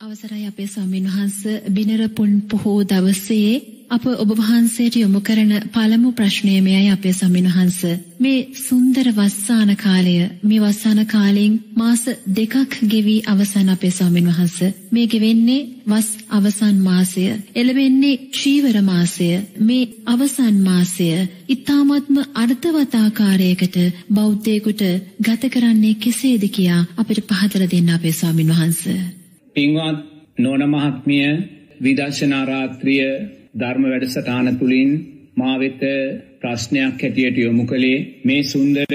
අවසරයි අපේ ස්වාමීන් වහන්ස. බිනරපුන් පොහෝ දවසේ අප ඔබ වහන්සේට යොමු කරන පළමු ප්‍රශ්නය මෙයයි අපේ ස්වාමීන් වහන්ස. මේ සුන්දර වස්සාන කාලය මේ වස්සාන කාලයෙන් මාස දෙකක් ගෙවි අවසන් අපේ ස්වාමීන් වහන්ස. මේ ගෙවෙන්නේ වස් අවසන් මාසය එළවෙන්නේ චීවර මාසය මේ අවසන් මාසය ඊ타මත්ම අර්ථවත් ආකාරයකට බෞද්ධයෙකුට ගත කරන්නේ කෙසේද කියා අපිට පහදලා දෙන්න අපේ ස්වාමීන් වහන්සේ. පින්වත් නොන මහත්මිය විදර්ශනාරාත්‍රිය ධර්ම වැඩසටාන තුළින් මාවෙත ප්‍රශ්නයක් හැටියට යොමු කළේ මේ සුන්දර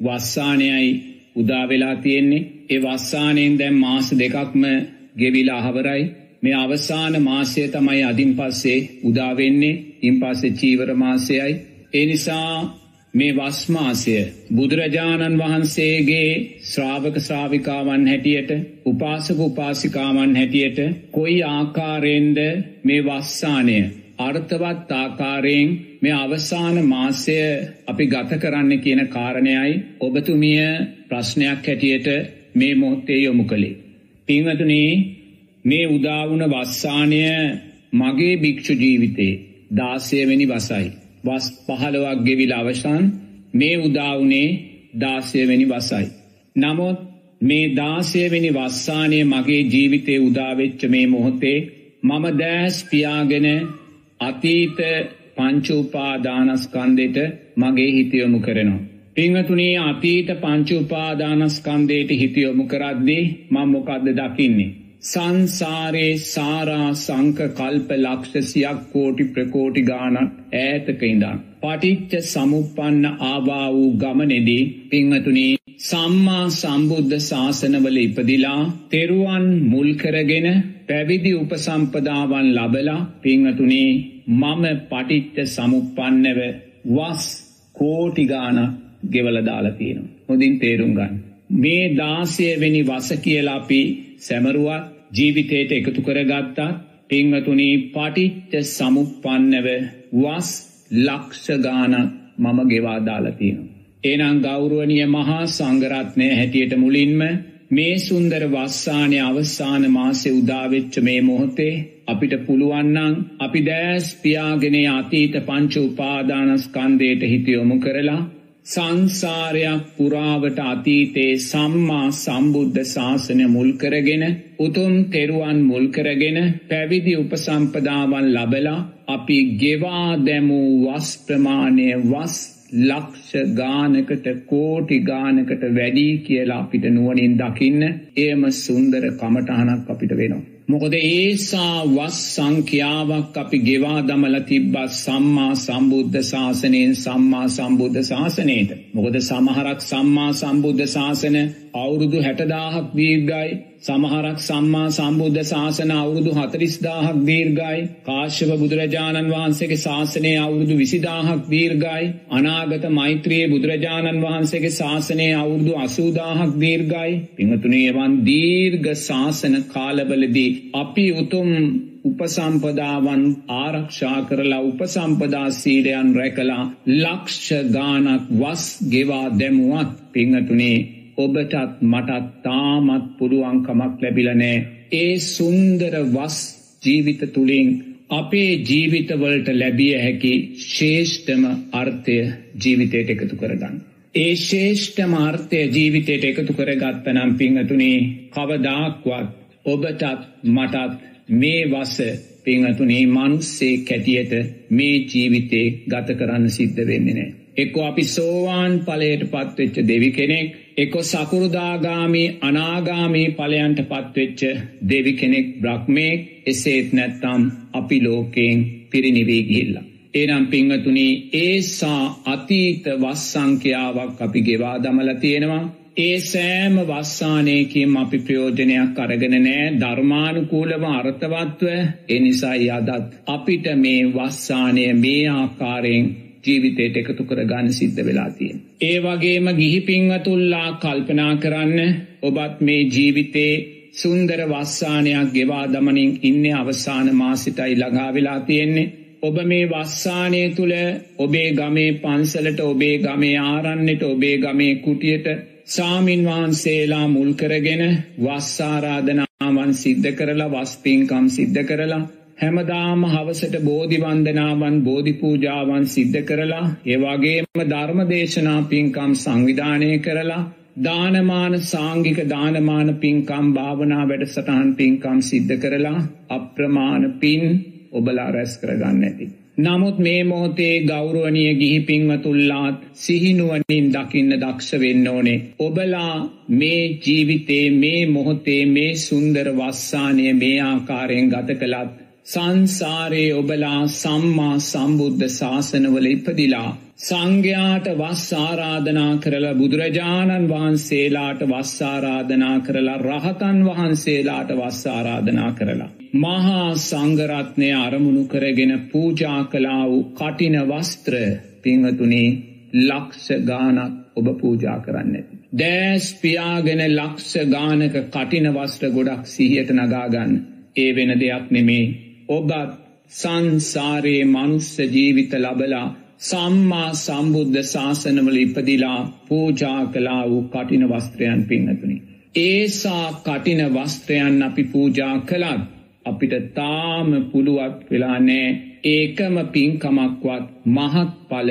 වස්සානයයි උදාවෙලා තියෙන්නේ. ඒ වස්සානයෙන් දැම් මාස දෙකක්ම ගෙවිලා අහවරයි මේ අවසාන මාසය තමයි අදින් පස්සේ උදාවෙන්නේ ඉන් පස්සේ චීවර මාසයයි. ඒ නිසා මේ වස්මාසය බුදුරජාණන් වහන්සේගේ ශ්‍රාවක ශ්‍රාවිකාවන් හැටියට උපාසක උපාසිකාවන් හැටියට කොයි ආකාරයෙන්ද මේ වස්සානය අර්ථවත් ආකාරයෙන් මේ අවසාන මාසය අපි ගත කරන්න කියන කාරණයයි ඔබතුමිය ප්‍රශ්නයක් හැටියට මේ මොහොත්තේ යොමු කළේ. පිංහතුනී මේ උදාවුණ වස්සානය මගේ භික්ෂු ජීවිතේ දාසයවෙනි වසයි. වස් පහළවක් ගෙවිල අවසන් මේ උදාවනේ දාසයවැනි වසයි. නමුත් මේ දාසයවෙනි වස්සානය මගේ ජීවිතය උදාවෙච්ච මේ මොහොතේ මම දෑස් පියාගෙන අතීත පංචුපාදානස්කන්දෙට මගේ හිතියොමු කරනවා. පිංහතුනේ අතීත පංචුපාදානස්කන්දයට හිතියොමු කරද්දී මං මොකක්ද දකින්නේ. සංසාරයේ සාරා සංක කල්ප ලක්ෂසියක් කෝටි ප්‍රකෝටි ගානක් ඈතක ඉඳන්. පටිච්ච සමුපන්න ආවා වූ ගමනෙදී පිංහතුනී සම්මා සම්බුද්ධ ශාසනවල ඉපදිලා තෙරුවන් මුල්කරගෙන පැවිදි උපසම්පදාවන් ලබලා පිංහතුනේ මම පටිච්ච සමුපන්නව වස් කෝටිගාන ගෙවල දාලා තියෙනවා. හොඳින් තේරුම් ගන්න. මේ දාසයවෙනි වස කියලාපි සැමරුවත් ජීවිතයට එකතු කරගත්තා පිංහතුනී පටිච්ච සමුපන්නව වස් ලක්ෂගානක් මම ගෙවාදාලතියෙන. ඒනම් ගෞරුවනිය මහා සංගරත්නය හැටියට මුලින්ම මේ සුන්දර වස්සානය අවස්සාන මාසෙ උදාවෙච්ච මේ මොහොතේ අපිට පුළුවන්නන් අපි දෑස් පියාගෙන අතීත පංච උපාදානස්කන්දයට හිතියොමු කරලා සංසාරයක් පුරාවට අතීතේ සම්මා සම්බුද්ධ ශාසනය මුල්කරගෙන උතුම් තෙරුවන් මුල්කරගෙන පැවිදි උපසම්පදාවන් ලබලා අපි ගෙවා දැමූ වස් ප්‍රමාණය වස් ලක්ෂ ගානකට කෝටි ගානකට වැඩී කියලා අපිට නුවනින් දකින්න එයම සුන්දර කමටහනක් අපිට වෙනවා. මොකද ඒසා වස් සංඛ්‍යාවක් අපි ගෙවා දමල තිබ්බත් සම්මා සම්බුද්ධ ශාසනයෙන් සම්මා සම්බුද්ධ ශාසනයට. මොකද සමහරක් සම්මා සම්බුද්ධ ශාසන අවුරුදු හැටදාහක් දීර්ගයි සමහරක් සම්මා සම්බුද්ධ ශාසන අවුරුදු හතරිස්දාහක් දීර්ගයි කාශ්‍යප බුදුරජාණන් වහන්සේගේ ශාසනය අවුරුදු විසිදාහක් දීර්ගයි අනාගත මෛත්‍රයේ බුදුරජාණන් වහන්සේගේ ශාසනය අවුරුදු අසූදාහක් දීර්ගයි පිංහතුනේවන් දීර්ග ශාසන කාලබලදී අපි උතුම් උපසම්පදාවන් ආරක්ෂා කරලා උපසම්පදා සීලයන් රැකලා ලක්ෂ ගානක් වස් ගෙවා දැමුවත් පිංහතුනේ ඔබටත් මටත් තාමත් පුළුවන්කමක් ලැබිලනෑ ඒ සුන්දර වස් ජීවිත තුළින් අපේ ජීවිතවලට ලැබිය හැකි ශේෂ්ඨම අර්ථය ජීවිතයට එකතු කරගන්න. ඒ ශේෂ්ඨ මාර්ථය ජීවිතයට එකතු කරගත්ත නම් පිංහතුනේ කවදාක්වත් ඔබටත් මටත් මේ වස පිංහතුනේ මනුස්සේ කැටියට මේ ජීවිතේ ගත කරන්න සිද්ධ වෙන්නේ නෑ. එක්කො අපි සෝවාන් පලයට පත්වෙච්ච දෙවි කෙනෙක් එක සකුරුදාගාමී අනාගාමී පලයන්ට පත්වෙච්ච දෙවි කෙනෙක් බ්‍රහ්මේ එසේත් නැත්තම් අපි ලෝකයෙන් පිරිනිවී ගිල්ලා. ඒනම් පිංහතුනී ඒසා අතීත වස්සංඛ්‍යාවක් අපි ගෙවා දමල තියෙනවා. ඒ සෑම වස්සානයකින් අපි ප්‍රයෝජනයක් අරගෙන නෑ ධර්මානුකූලව අර්ථවත්ව. එනිසායි අදත් අපිට මේ වස්සානය මේ ආකාරයෙන් ජීවිතයට එකතු කර ගන්න සිද්ධ වෙලාතියෙන්. ඒ වගේම ගිහිපිංවතුල්ලා කල්පනා කරන්න ඔබත් මේ ජීවිතේ සුන්දර වස්සානයක් ගෙවා දමනින් ඉන්න අවසාන මාසිතයි ළඟා වෙලා තියෙන්නේ. ඔබ මේ වස්සානය තුළ ඔබේ ගමේ පන්සලට ඔබේ ගමේ ආරන්නට ඔබේ ගමේ කුටියට සාමීන් වහන්සේලා මුල්කරගෙන වස්සාරාධනාවන් සිද්ධ කරලා වස්පින්කම් සිද්ධ කරලා හැමදාම හවසට බෝධිවන්දනාවන් බෝධිපූජාවන් සිද්ධ කරලා ඒවාගේම ධර්මදේශනා පින්කම් සංවිධානය කරලා දානමාන සාංගික දානමාන පින්කම් භාවනා වැඩසටහන් පින්කම් සිද්ධ කරලා අප්‍රමාණ පින් ඔබලා රැස් කරගන්න ඇති. නමුත් මේ මොහොතේ ගෞරුවනිය ගිහි පින්වතුල්ලාත් සිහිනුවනින් දකින්න දක්ෂ වෙන්න ඕනේ. ඔබලා මේ ජීවිතේ මේ මොහොතේ මේ සුන්දර වස්සානය මේ ආකාරයෙන් ගත කළත් සංසාරයේ ඔබලා සම්මා සම්බුද්ධ ශාසනවල ඉපදිලා සංඝයාට වස් ආරාධනා කරලා බුදුරජාණන් වහන්සේලාට වස් ආරාධනා කරලා රහතන් වහන්සේලාට වස් ආරාධනා කරලා මහා සංඝරත්නය අරමුණු කරගෙන පූජා කළා වූ කටින වස්ත්‍ර පින්වතුනි ලක්ෂ ගානක් ඔබ පූජා කරන්න ඇති. දෑස් පියාගෙන ලක්ෂ ගානක කටින වස්ත්‍ර ගොඩක් සිහියට නගාගන්න ඒ වෙන දෙයක් නෙමේ ඔබත් සංසාරයේ මනුස්ස ජීවිත ලබලා සම්මා සම්බුද්ධ ශාසනවල ඉපදිලා පූජා කලා වූ කටින වස්ත්‍රයන් පින්නතුනි. ඒසා කටින වස්ත්‍රයන් අපි පූජා කළත් අපිට තාම පුළුවත් වෙලා නෑ ඒකම පින්කමක්වත් මහත් පල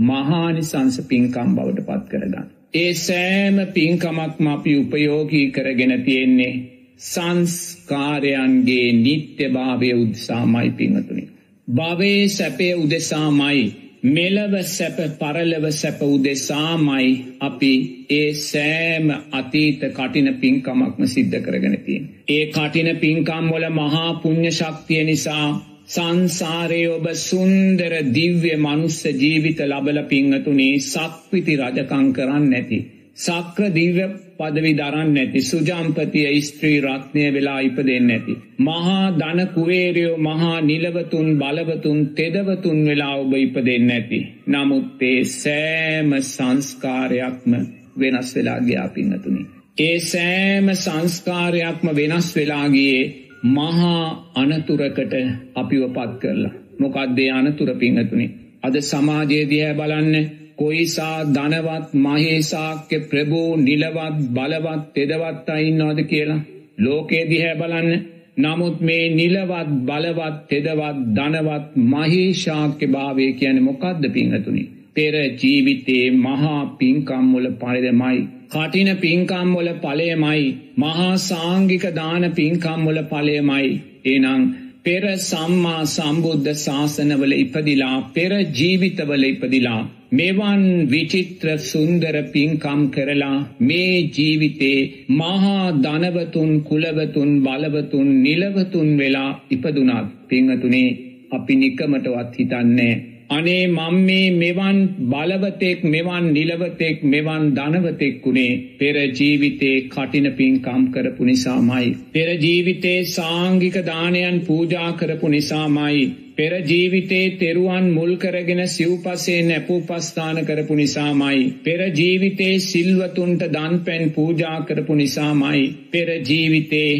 මහානිසංස පින්කම් බවට පත් කරගන්න. ඒ සෑම පින්කමක්ම අපි උපයෝගී කරගෙන තියෙන්නේ සංස්කාරයන්ගේ නිත්‍ය භාවය උද්සාමයි පිංහතුනි. භවේ සැපය උදෙසාමයි මෙලව සැප පරලව සැප උදෙසාමයි අපි ඒ සෑම අතීත කටින පින්කමක්ම සිද්ධ කරගෙනතින්. ඒ කටින පින්කම් වල මහා පුුණ්්‍ය ශක්තිය නිසා සංසාරය ඔබ සුන්දර දිව්‍ය මනුස්ස ජීවිත ලබල පිංහතුනේ සක්විති රජකං කරන්න නැති. සක්‍ර දිව්‍ය පදවි දරන්න නැති සුජම්පතිය ස්ත්‍රී රත්නය වෙලා ඉපදෙන් නැති. මහා ධන කුවේරයෝ මහා නිලවතුන් බලවතුන් තෙදවතුන් වෙලා ඔබ ඉපදෙන් නැති. නමුත්තේ සෑම සංස්කාරයක්ම වෙනස් වෙලා ගයා පින්නතුනි. ඒ සෑම සංස්කාරයක්ම වෙනස් වෙලාගේ මහා අනතුරකට අපිව පත් කරලා. මොකක්දේ අනතුර පිංහතුනි. අද සමාජයේදිහැ බලන්න කොයිසා ධනවත් මහේසාක්‍ය ප්‍රභූ නිලවත් බලවත් තෙදවත් අයින්නවාද කියලා ලෝකේ දිහැ බලන්න. නමුත් මේ නිලවත් බලවත් තෙදවත් ධනවත් මහේශාක්‍ය භාවය කියන මොකක්ද පිංහතුනි පෙර ජීවිතේ මහා පින්කම්වල පරිදමයි. කටින පින්කම්වල පලයමයි මහා සාංගික දාන පින්කම්වල පලයමයි එනං පෙර සම්මා සම්බුද්ධ ශාසනවල ඉපදිලා පෙර ජීවිතවල ඉපදිලා මෙවන් විචිත්‍ර සුන්දර පින්කම් කරලා මේ ජීවිතේ මහා ධනවතුන් කුලවතුන් බලවතුන් නිලවතුන් වෙලා ඉපදුනත් පිංහතුනේ අපි නිකමටවත් හිතන්නේ අනේ මං මේ මෙවන් බලවතෙක් මෙවන් නිලවතෙක් මෙවන් ධනවතෙක්කුණේ පෙර ජීවිතේ කටින පින්කම් කරපු නිසාමයි. පෙර ජීවිතේ සාංගික දානයන් පූජා කරපු නිසාමයි. පෙර ජීවිතේ තෙරුවන් මුල් කරගෙන සිව්පසේ නැපූ පස්ථාන කරපු නිසාමයි. පෙර ජීවිතේ සිල්වතුන්ට දන් පැන් පූජා කරපු නිසාමයි. පෙර ජීවිතේ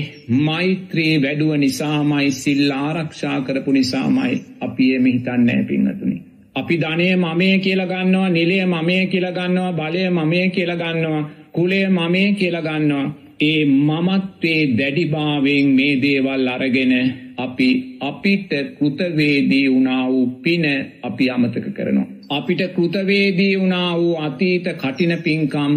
මෛත්‍රී වැඩුව නිසාමයි සිල් ආරක්ෂා කරපු නිසාමයි අපි එම හිතන්නෑ පින්නතුනි. අපි ධනය මමය කියලගන්නවා නිලය මමය කියලගන්නවා බලය මමය කියලගන්නවා කුලේ මමය කියලගන්නවා. ඒ මමත්වේ දැඩිභාවෙන් මේ දේවල් අරගෙන අපි අපිට කෘතවේදී වුණා වූ පින අපි අමතක කරනවා. අපිට කෘතවේදී වුණා වූ අතීත කටින පින්කම්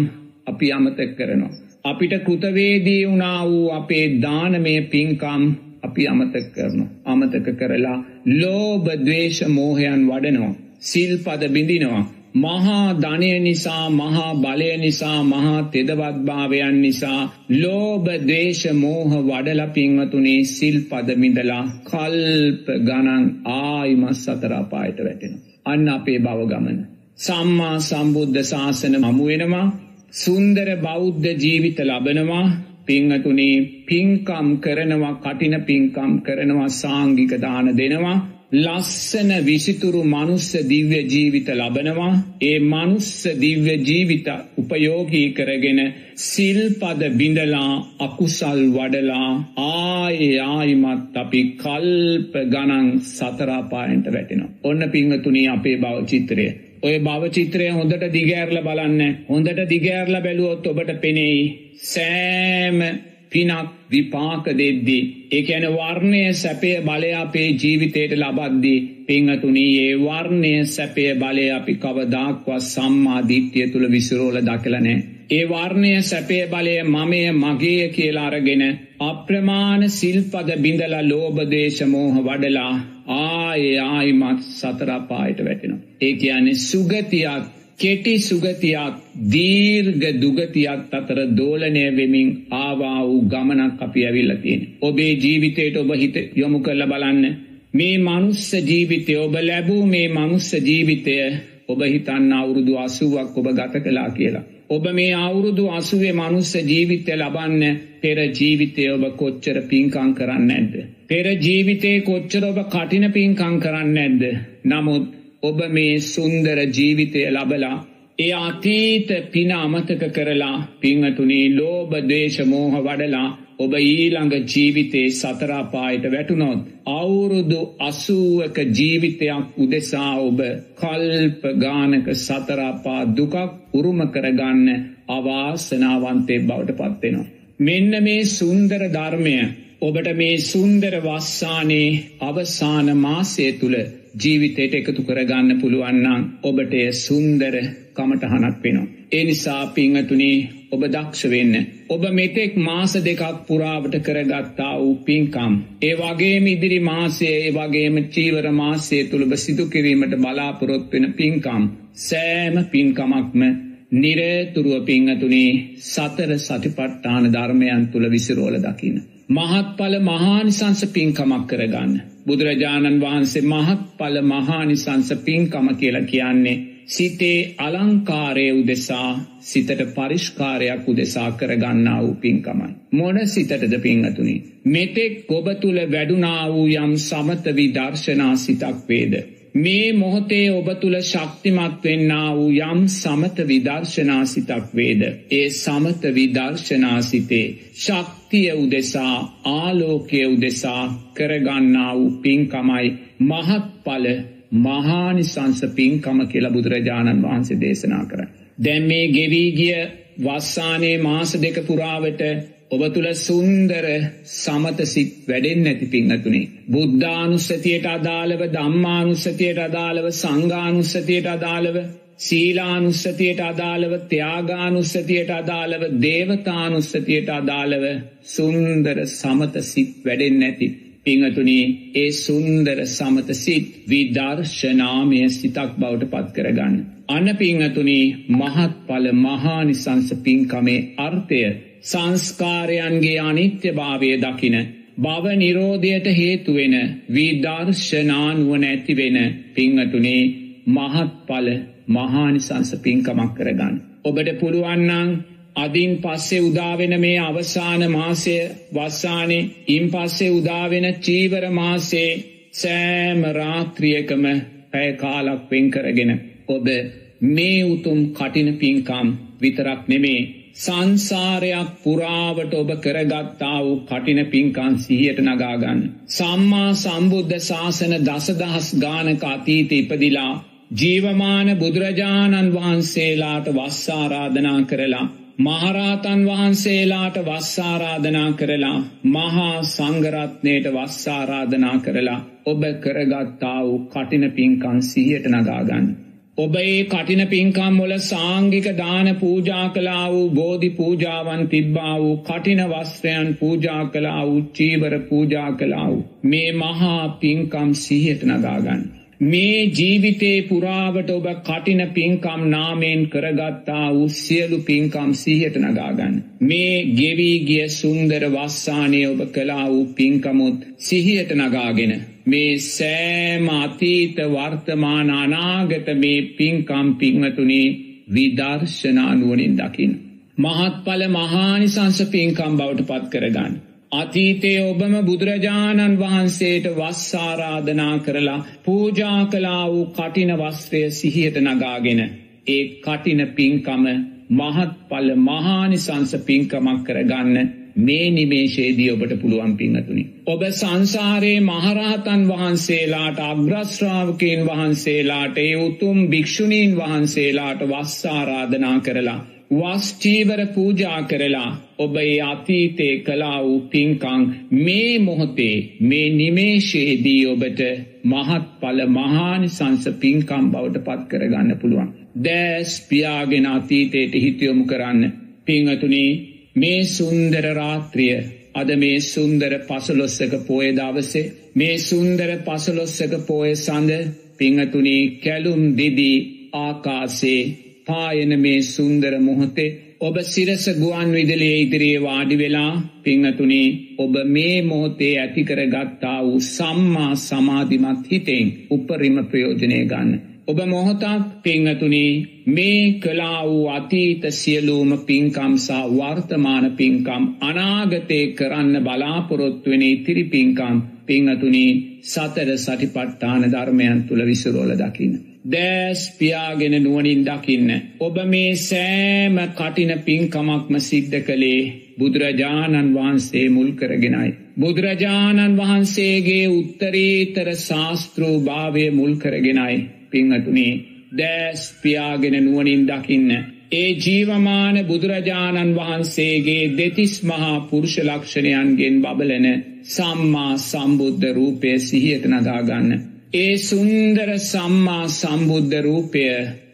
අපි අමතක කරනවා. අපිට කෘතවේදී වුණා වූ අපේ දානමය පින්කම් අපි අමතක කරනු. අමතක කරලා ලෝබ දවේශ මෝහයන් වඩනවා. සිල්පද බිඳිනවා. මහා ධනය නිසා මහා බලය නිසා මහා තෙදවත්භාවයන් නිසා ලෝබ දේශ මෝහ වඩල පින්වතුනේ සිල් පදමිඳලා කල්ප ගණන් ආයිමස් සතරාපායට වැටෙන. අන්න අපේ බව ගමන. සම්මා සම්බුද්ධ ශාසන මමුවෙනවා සුන්දර බෞද්ධ ජීවිත ලබනවා පිංහතුනේ පින්කම් කරනවා කටින පින්කම් කරනවා සාංගික දාන දෙනවා ලස්සන විසිතුරු මනුස්ස දිව්‍ය ජීවිත ලබනවා ඒ මනුස්ස දිව්‍ය ජීවිත උපයෝගී කරගෙන සිල්පද බිඳලා අකුසල් වඩලා ආය ආයිමත් අපි කල්ප ගණන් සතරාපායන්ට වැටෙනවා. ඔන්න පිංහතුනී අපේ බව චිත්‍රය. ඔය භවචිත්‍රය හොඳට දිගෑරල බලන්න හොඳට දිගෑරල බැලුවොත් ඔබට පෙනෙයි සෑම පිනක් විපාක දෙද්දී. ඒ ඇන වර්ණය සැපය බලය අපේ ජීවිතයට ලබද්දී. පිංහතුනී ඒ වර්ණය සැපය බලය අපි කවදාක්වත් සම්මාධීත්‍යය තුළ විසරෝල දකලනෑ. ඒ වර්ණය සැපේ බලය මමය මගේ කියලා අරගෙන අප්‍රමාණ සිල්පද බිඳල ලෝබදේශමෝහ වඩලා ආය ආයිමත් සතරාපායට වැටෙනවා. ඒ කියන්නේ සුගතියක් කෙටි සුගතියක් දීර්ග දුගතියක් අතර දෝලනය වෙමින් ආවා වූ ගමනක් අපි ඇවිල්ල තියෙන. ඔබේ ජීවිතයට ඔබ හිත යොමු කරල බලන්න. මේ මනුස්ස ජීවිතය ඔබ ලැබූ මේ මනුස්ස ජීවිතය ඔබ හිතන්න අවුරුදු අසුවක් ඔබ ගත කලා කියලා. ඔබ මේ අවුරුදු අසුවේ මනුස්ස ජීවිතය ලබන්න පෙර ජීවිතය ඔබ කොච්චර පින්කං කරන්න ඇද්ද. පෙර ජීවිතයේ කොච්චර ඔබ කටින පින්කං කරන්න ඇද්ද. නමුත් ඔබ මේ සුන්දර ජීවිතය ලබලා ඒ අතීත පින අමතක කරලා පිංහතුනී ලෝබ දේශමෝහ වඩලා ඔබ ඊළඟ ජීවිතේ සතරාපායට වැටුනොත්. අවුරුදු අසුවක ජීවිතයක් උදෙසා ඔබ කල්ප ගානක සතරාපා දුකක් උරුම කරගන්න අවාසනාවන්තේ බවට පත්වෙනවා. මෙන්න මේ සුන්දර ධර්මය ඔබට මේ සුන්දර වස්සානේ අවසාන මාසය තුළ ජීවිතයට එකතු කරගන්න පුළුවන්නම් ඔබට එය සුන්දර කමටහනක් වෙනවා. ඒ නිසා පිංහතුනේ ඔබ දක්ෂ වෙන්න. ඔබ මෙතෙක් මාස දෙකක් පුරාවට කරගත්තා වූ පින්කම්. ඒ වගේම ඉදිරි මාසේ ඒ වගේම චීවර මාසේ තුළබ සිදු කිරීමට බලාපොරොත්වෙන පින්කම්. සෑම පින්කමක්ම නිරේතුරුව පිංහතුනේ සතර සටිපට්ටාන ධර්මයන් තුළ විසිරෝල දකින. මහත්ඵල මහානිසංස පින්කමක් කරගන්න. බුදුරජාණන් වහන්සේ මහත්ඵල මහානිසංස පින්කම කියලා කියන්නේ සිතේ අලංකාරය උදෙසා සිතට පරිෂ්කාරයක් උදෙසා කරගන්නා වූ පින්කමයි. මොන සිතටද පිංහතුනි. මෙතෙක් ගොබ තුළ වැඩුනා වූ යම් සමතවි දර්ශනා සිතක් වේද. මේ මොහොතේ ඔබ තුළ ශක්තිමත් වෙන්න වූ යම් සමත විදර්ශනාසිතක් වේද. ඒ සමත විදර්ශනාසිතේ ශක්තිය උදෙසා ආලෝකය උදෙසා කරගන්නා වූ පින්කමයි මහත්ඵල මහානිසංස පින්කම කියලා බුදුරජාණන් වහන්සේ දේශනා කර. දැම් මේ ගෙවීගිය වස්සානයේ මාස දෙක පුරාවට ඔබ තුළ සුන්දර සමතසිත් වැඩෙන් නැති පිංහතුනේ. බුද්ධානුස්සතියට අදාළව දම්මානුස්සතියට අදාළව සංගානුස්සතියට අදාළව සීලානුස්සතියට අදාළව ත්‍යයාගානුස්සතියට අදාළව දේවතානුස්සතියට අදාළව සුන්දර සමතසිත් වැඩෙන් නැති. පිංහතුනේ ඒ සුන්දර සමතසිත් විදර්ශනාමය සිතක් බවට පත් කරගන්න. අන පිංහතුනේ මහත් පල මහානිසංස පින්කමේ අර්ථය සංස්කාරයන්ගේ අනිත්‍ය භාවය දකින බව නිරෝධයට හේතුවෙන විදර්ශනානුවන ඇතිවෙන පිංහතුනේ මහත්ඵල මහානිසංස පින්කමක් කරගන්න. ඔබට පුළුවන්නං අදින් පස්සේ උදාවෙන මේ අවසාන මාසය වස්සානේ ඉන් පස්සේ උදාවෙන චීවර මාසේ සෑම රාත්‍රියකම පැය කාලක් වෙන් කරගෙන ඔබ මේ උතුම් කටින පින්කම් විතරක් නෙමේ සංසාරයක් පුරාවට ඔබ කරගත්තා වූ කටින පින්කන් සිහියට නගාගන්න. සම්මා සම්බුද්ධ ශාසන දසදහස් ගානක අතීත ඉපදිලා ජීවමාන බුදුරජාණන් වහන්සේලාට වස්සාරාධනා කරලා මහරාතන් වහන්සේලාට වස්සාරාධනා කරලා මහා සංගරත්නයට වස්සාරාධනා කරලා ඔබ කරගත්තා වූ කටින පින්කන් සිහියට නගාගන්න. ඔබ ඒ කටින පින්කම් වල සාංගික දාන පූජා කලා වූ බෝධි පූජාවන් තිබ්බා වූ කටින වස්ත්‍රයන් පූජා කලා වූ චීවර පූජා කලා වූ මේ මහා පින්කම් සිහියට නගාගන්න. මේ ජීවිතේ පුරාවට ඔබ කටින පින්කම් නාමයෙන් කරගත්තා වූ සියලු පින්කම් සිහියට නගාගන්න. මේ ගෙවී ගිය සුන්දර වස්සානය ඔබ කලා වූ පින්කමුත් සිහියට නගාගෙන. මේ සෑම අතීත වර්තමාන අනාගත මේ පින්කම් පිංහතුනේ විදර්ශනානුවනින් දකිින්. මහත්ඵල මහානිසංස පින්කම් බවට පත් කරගන්න. අතීතයේ ඔබම බුදුරජාණන් වහන්සේට වස්සාරාධනා කරලා පූජා කලා වූ කටින වස්ත්‍රය සිහියට නගාගෙන ඒ කටින පින්කම මහත්ඵල මහානිසංස පින්කමක් කරගන්න මේ නිමේශේදී ඔබට පුළුවන් පිංහතුනි. ඔබ සංසාරයේ මහරහතන් වහන්සේලාට අග්‍රශ්‍රාවකයෙන් වහන්සේලාට ඒ උතුම් භික්‍ෂුණීන් වහන්සේලාට වස්සාරාධනා කරලා වස්චීවර පූජා කරලා ඔබ ඒ අතීතේ කලා වූ පින්කං මේ මොහොතේ මේ නිමේශයේදී ඔබට මහත් පල මහානිසංස පින්කම් බවට පත් කරගන්න පුළුවන්. දෑස් පියාගෙන අතීතයට හිතයොමු කරන්න. පිංහතුනී මේ සුන්දර රාත්‍රිය අද මේ සුන්දර පසලොස්සක පෝය දවසේ මේ සුන්දර පසලොස්සක පෝය සඳ පිංහතුනී කැලුම් දිදී ආකාසේ පායන මේ සුන්දර මොහොතේ ඔබ සිරස ගුවන් විදලේ ඉදිරියේ වාඩි වෙලා පිංහතුනි ඔබ මේ මොහොතේ ඇතිකර ගත්තා වූ සම්මා සමාධිමත් හිතෙන් උපරිම ප්‍රයෝජනය ගන්න. ඔබ මොහොතක් පිංහතුනි මේ කලා වූ අතීත සියලූම පින්කම් සහ වර්තමාන පින්කම් අනාගතය කරන්න බලාපොරොත්තුවෙන ඉතිරි පින්කම් පිංහතුනි සතර සටිපට්ඨාන ධර්මයන් තුළ විසුරෝල දකින්න. දෑස් පියාගෙන නුවනින් දකින්න. ඔබ මේ සෑම කටින පින්කමක්ම සිද්ධ කළේ බුදුරජාණන් වහන්සේ මුල් කරගෙනයි. බුදුරජාණන් වහන්සේගේ උත්තරීතර ශාස්තෘූ භාවය මුල් කරගෙනයි පිංහතුනේ දෑස් පියාගෙන නුවනින් දකින්න. ඒ ජීවමාන බුදුරජාණන් වහන්සේගේ දෙතිස් මහා පුරුෂ ලක්ෂණයන්ගෙන් බබලන සම්මා සම්බුද්ධ රූපය සිහියට නදාගන්න. ඒ සුන්දර සම්මා සම්බුද්ධ රූපය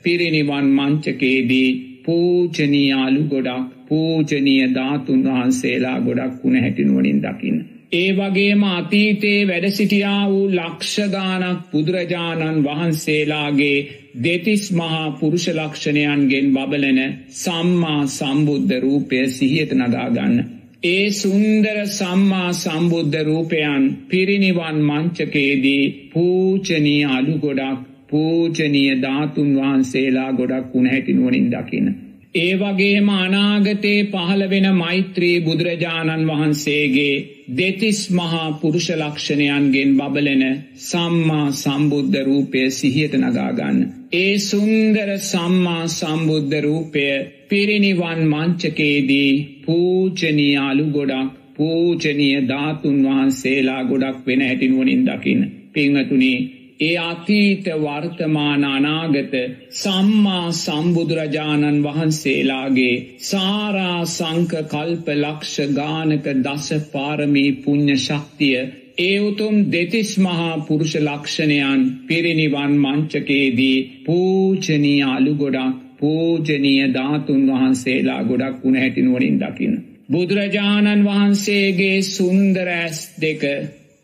පිරිනිවන් මංචකේදී පූජනීයාලු ගොඩක් පූජනීය ධාතුන් වහන්සේලා ගොඩක් වුණ හැටිනුවනින් දකින්න. ඒ වගේම අතීතයේ වැඩසිටියා වූ ලක්ෂගානක් බුදුරජාණන් වහන්සේලාගේ දෙතිස් මහා පුරුෂ ලක්ෂණයන්ගෙන් බබලන සම්මා සම්බුද්ධ රූපය සිහියට නගාගන්න. ඒ සුන්දර සම්මා සම්බුද්ධ රූපයන් පිරිනිවන් මංචකේදී පූචනී අලු ගොඩක් පූජනීය ධාතුන් වහන්සේලා ගොඩක් වුණ හැටිනුවනින් දකින්න. ඒ වගේම අනාගතයේ පහළ වෙන මෛත්‍රී බුදුරජාණන් වහන්සේගේ දෙතිස් මහා පුරුෂ ලක්ෂණයන්ගෙන් බබලෙන සම්මා සම්බුද්ධ රූපය සිහියට නගාගන්න. ඒ සුන්දර සම්මා සම්බුද්ධ රූපය පිරිනිවන් මංචකේදී පූජනීයාලු ගොඩක් පූජනීය ධාතුන් වහන්සේලා ගොඩක් වෙන හැටිනුවනින් දකින්න. පිංහතුනි ඒ අතීත වර්තමාන අනාගත සම්මා සම්බුදුරජාණන් වහන්සේලාගේ සාරා සංක කල්ප ලක්ෂ ගානක දස පාරමී පුුණ්්‍ය ශක්තිය ඒ උතුම් දෙතිස් මහා පුරුෂ ලක්ෂණයන් පිරිනිවන් මංචකේදී පූජනී අලු ගොඩක් පූජනීය ධාතුන් වහන්සේලා ගොඩක් වුණ හැටිනුවනින් දකින්න. බුදුරජාණන් වහන්සේගේ සුන්දර ඇස් දෙක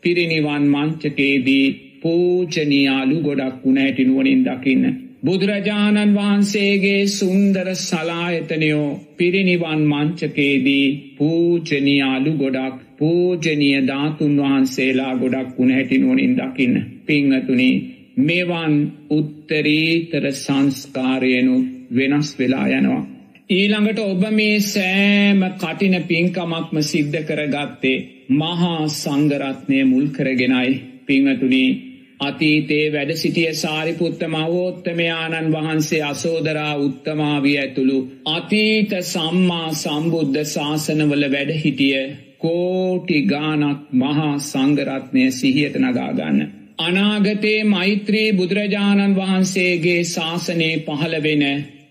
පිරිනිවන් මංචකේදී පූජනයාලු ගොඩක් වුණ ඇටිනුවනින් දකින්න. බුදුරජාණන් වහන්සේගේ සුන්දර සලායතනයෝ පිරිනිවන් මංචකේදී පූජනයාලු ගොඩක් පූජනීය ධාතුන් වහන්සේලා ගොඩක් වුණ හැටිනුවනින් දකින්න. පිංහතුනි මෙවන් උත්තරීතර සංස්කාරයනු වෙනස් වෙලා යනවා. ඊළඟට ඔබ මේ සෑම කටින පින්කමක්ම සිද්ධ කරගත්තේ මහා සංගරත්නය මුල් කරගෙනයි පිංහතුනි අතීතේ වැඩ සිටිය සාරිපුත්ත මවෝත්තමයාණන් වහන්සේ අසෝදරා උත්තමාවිය ඇතුළු අතීත සම්මා සම්බුද්ධ ශාසනවල වැඩ හිටිය කෝටි ගානක් මහා සංගරත්නය සිහියට නගාගන්න. අනාගතයේ මෛත්‍රී බුදුරජාණන් වහන්සේගේ ශාසනයේ පහළ වෙන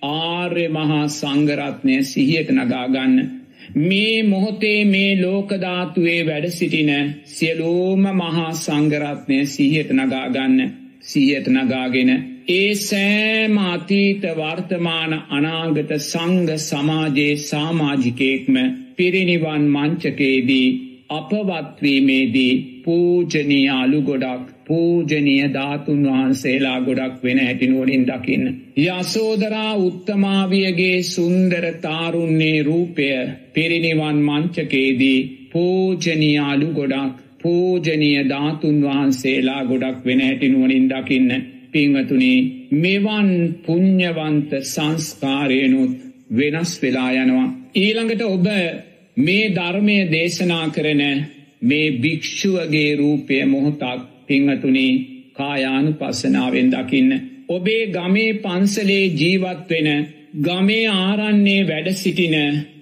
ආර්ය මහා සංගරත්නය සිහියට නගාගන්න. මේ මොහොතේ මේ ලෝකධාතුවේ වැඩ සිටින සියලෝම මහා සංගරත්නය සිහියට නගාගන්න සිහියට නගාගෙන ඒ සෑම අතීත වර්තමාන අනාගත සංග සමාජයේ සාමාජිකයෙක්ම පිරිනිවන් මංචකේදී අපවත්වීමේදී පූජනී අලු ගොඩක් පූජනීය ධාතුන් වහන්සේලා ගොඩක් වෙන හැටිනුවලින් දකින්න. යසෝදරා උත්තමාවියගේ සුන්දර තාරුන්නේ රූපය පිරිනිවන් මංචකේදී පූජනීයාලු ගොඩක් පූජනීය ධාතුන් වහන්සේලා ගොඩක් වෙන හැටිනුවනින් දකින්න. පිංවතුනි මෙවන් පුං්ඥවන්ත සංස්කාරයනුත් වෙනස් වෙලා යනවා. ඊළඟට ඔබ මේ ධර්මය දේශනා කරන මේ භික්‍ෂුවගේ රූපය මොහොතක් පිංහතුනි කායානු පස්සනාවෙන් දකින්න. ඔබේ ගමේ පන්සලේ ජීවත් වෙන ගමේ ආරන්නේ වැඩ සිටින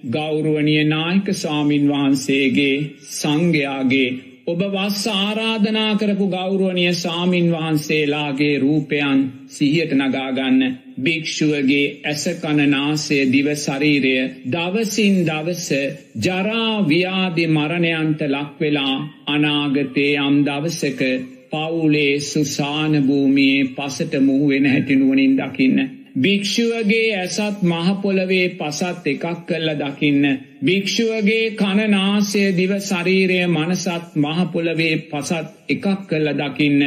ගෞරුවනිය නායක සාමීන් වහන්සේගේ සංඝයාගේ ඔබ වස් ආරාධනා කරපු ගෞරුවනිය සාමීන් වහන්සේලාගේ රූපයන් සිහියට නගාගන්න භික්‍ෂුවගේ ඇසකණනාසය දිව ශරීරය දවසින් දවස ජරාව්‍යාදි මරණයන්ට ලක්වෙලා අනාගතේ අම් දවසක පවුලේ සුසානභූමියයේ පසට මුහුවෙන හැටිනුවනින් දකින්න. භික්‍ෂුවගේ ඇසත් මහපොළවේ පසත් එකක් කල්ල දකින්න. භික්‍ෂුවගේ කණනාසය දිව ශරීරය මනසත් මහපොළවේ පසත් එකක් කල්ල දකින්න.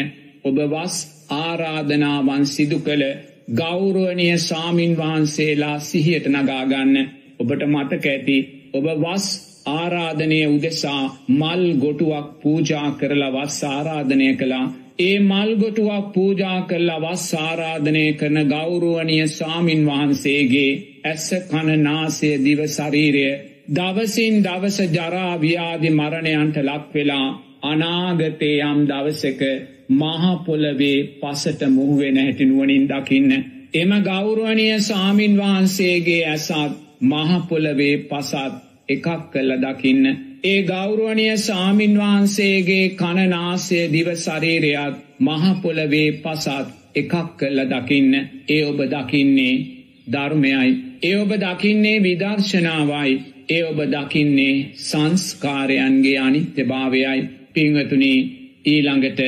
ඔබ වස් ආරාධනාවන් සිදු කළ ගෞරුවනය සාමීන් වහන්සේලා සිහියට නගාගන්න ඔබට මතක ඇති ඔබ වස් ආරාධනය උදෙසා මල් ගොටුවක් පූජා කරලා වස් ආරාධනය කළා ඒ මල්ගොටුවක් පූජා කරලා වස් ආරාධනය කරන ගෞරුවනිය සාමීන් වහන්සේගේ ඇස්ස කණනාසය දිව ශරීරය දවසින් දවස ජරාව්‍යාදි මරණයන්ට ලක්වෙලා අනාගතේ යම් දවසක මහපොළවේ පසට මුහුවෙන හැටිනුවනින් දකින්න. එම ගෞරුවනය සාමීන් වහන්සේගේ ඇසත් මහපොළවේ පසත් එකක් කල්ල දකින්න. ඒ ගෞරුවනය සාමීන් වහන්සේගේ කණනාසය දිව ශරීරයක් මහපොළවේ පසත් එකක් කල්ල දකින්න ඒ ඔබ දකින්නේ ධර්මයයි. ඒ ඔබ දකින්නේ විදර්ශනාවයි ඒ ඔබ දකින්නේ සංස්කාරයන්ගේ අනිත්‍ය භාවයයි පිංහතුනී ඊළඟට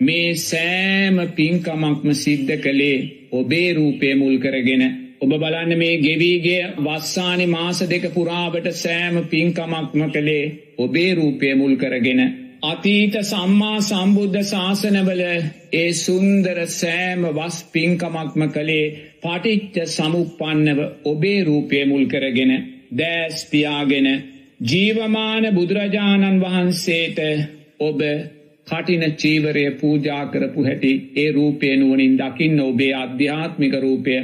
මේ සෑම පින්කමක්ම සිද්ධ කළේ ඔබේ රූපය මුල් කරගෙන ඔබ බලන්න මේ ගෙවීගේ වස්සානි මාස දෙක පුරාවට සෑම පින්කමක්ම කළේ ඔබේ රූපය මුල් කරගෙන අතීත සම්මා සම්බුද්ධ ශාසනවල ඒ සුන්දර සෑම වස් පින්කමක්ම කළේ පටිච්ච සමුපන්නව ඔබේ රූපය මුල් කරගෙන දෑස්පියාගෙන ජීවමාන බුදුරජාණන් වහන්සේට ඔබ කටින චීවරය පූජා කරපු හැටි ඒ රූපය නුවනින් දකින්න ඔබේ අධ්‍යාත්මික රූපය.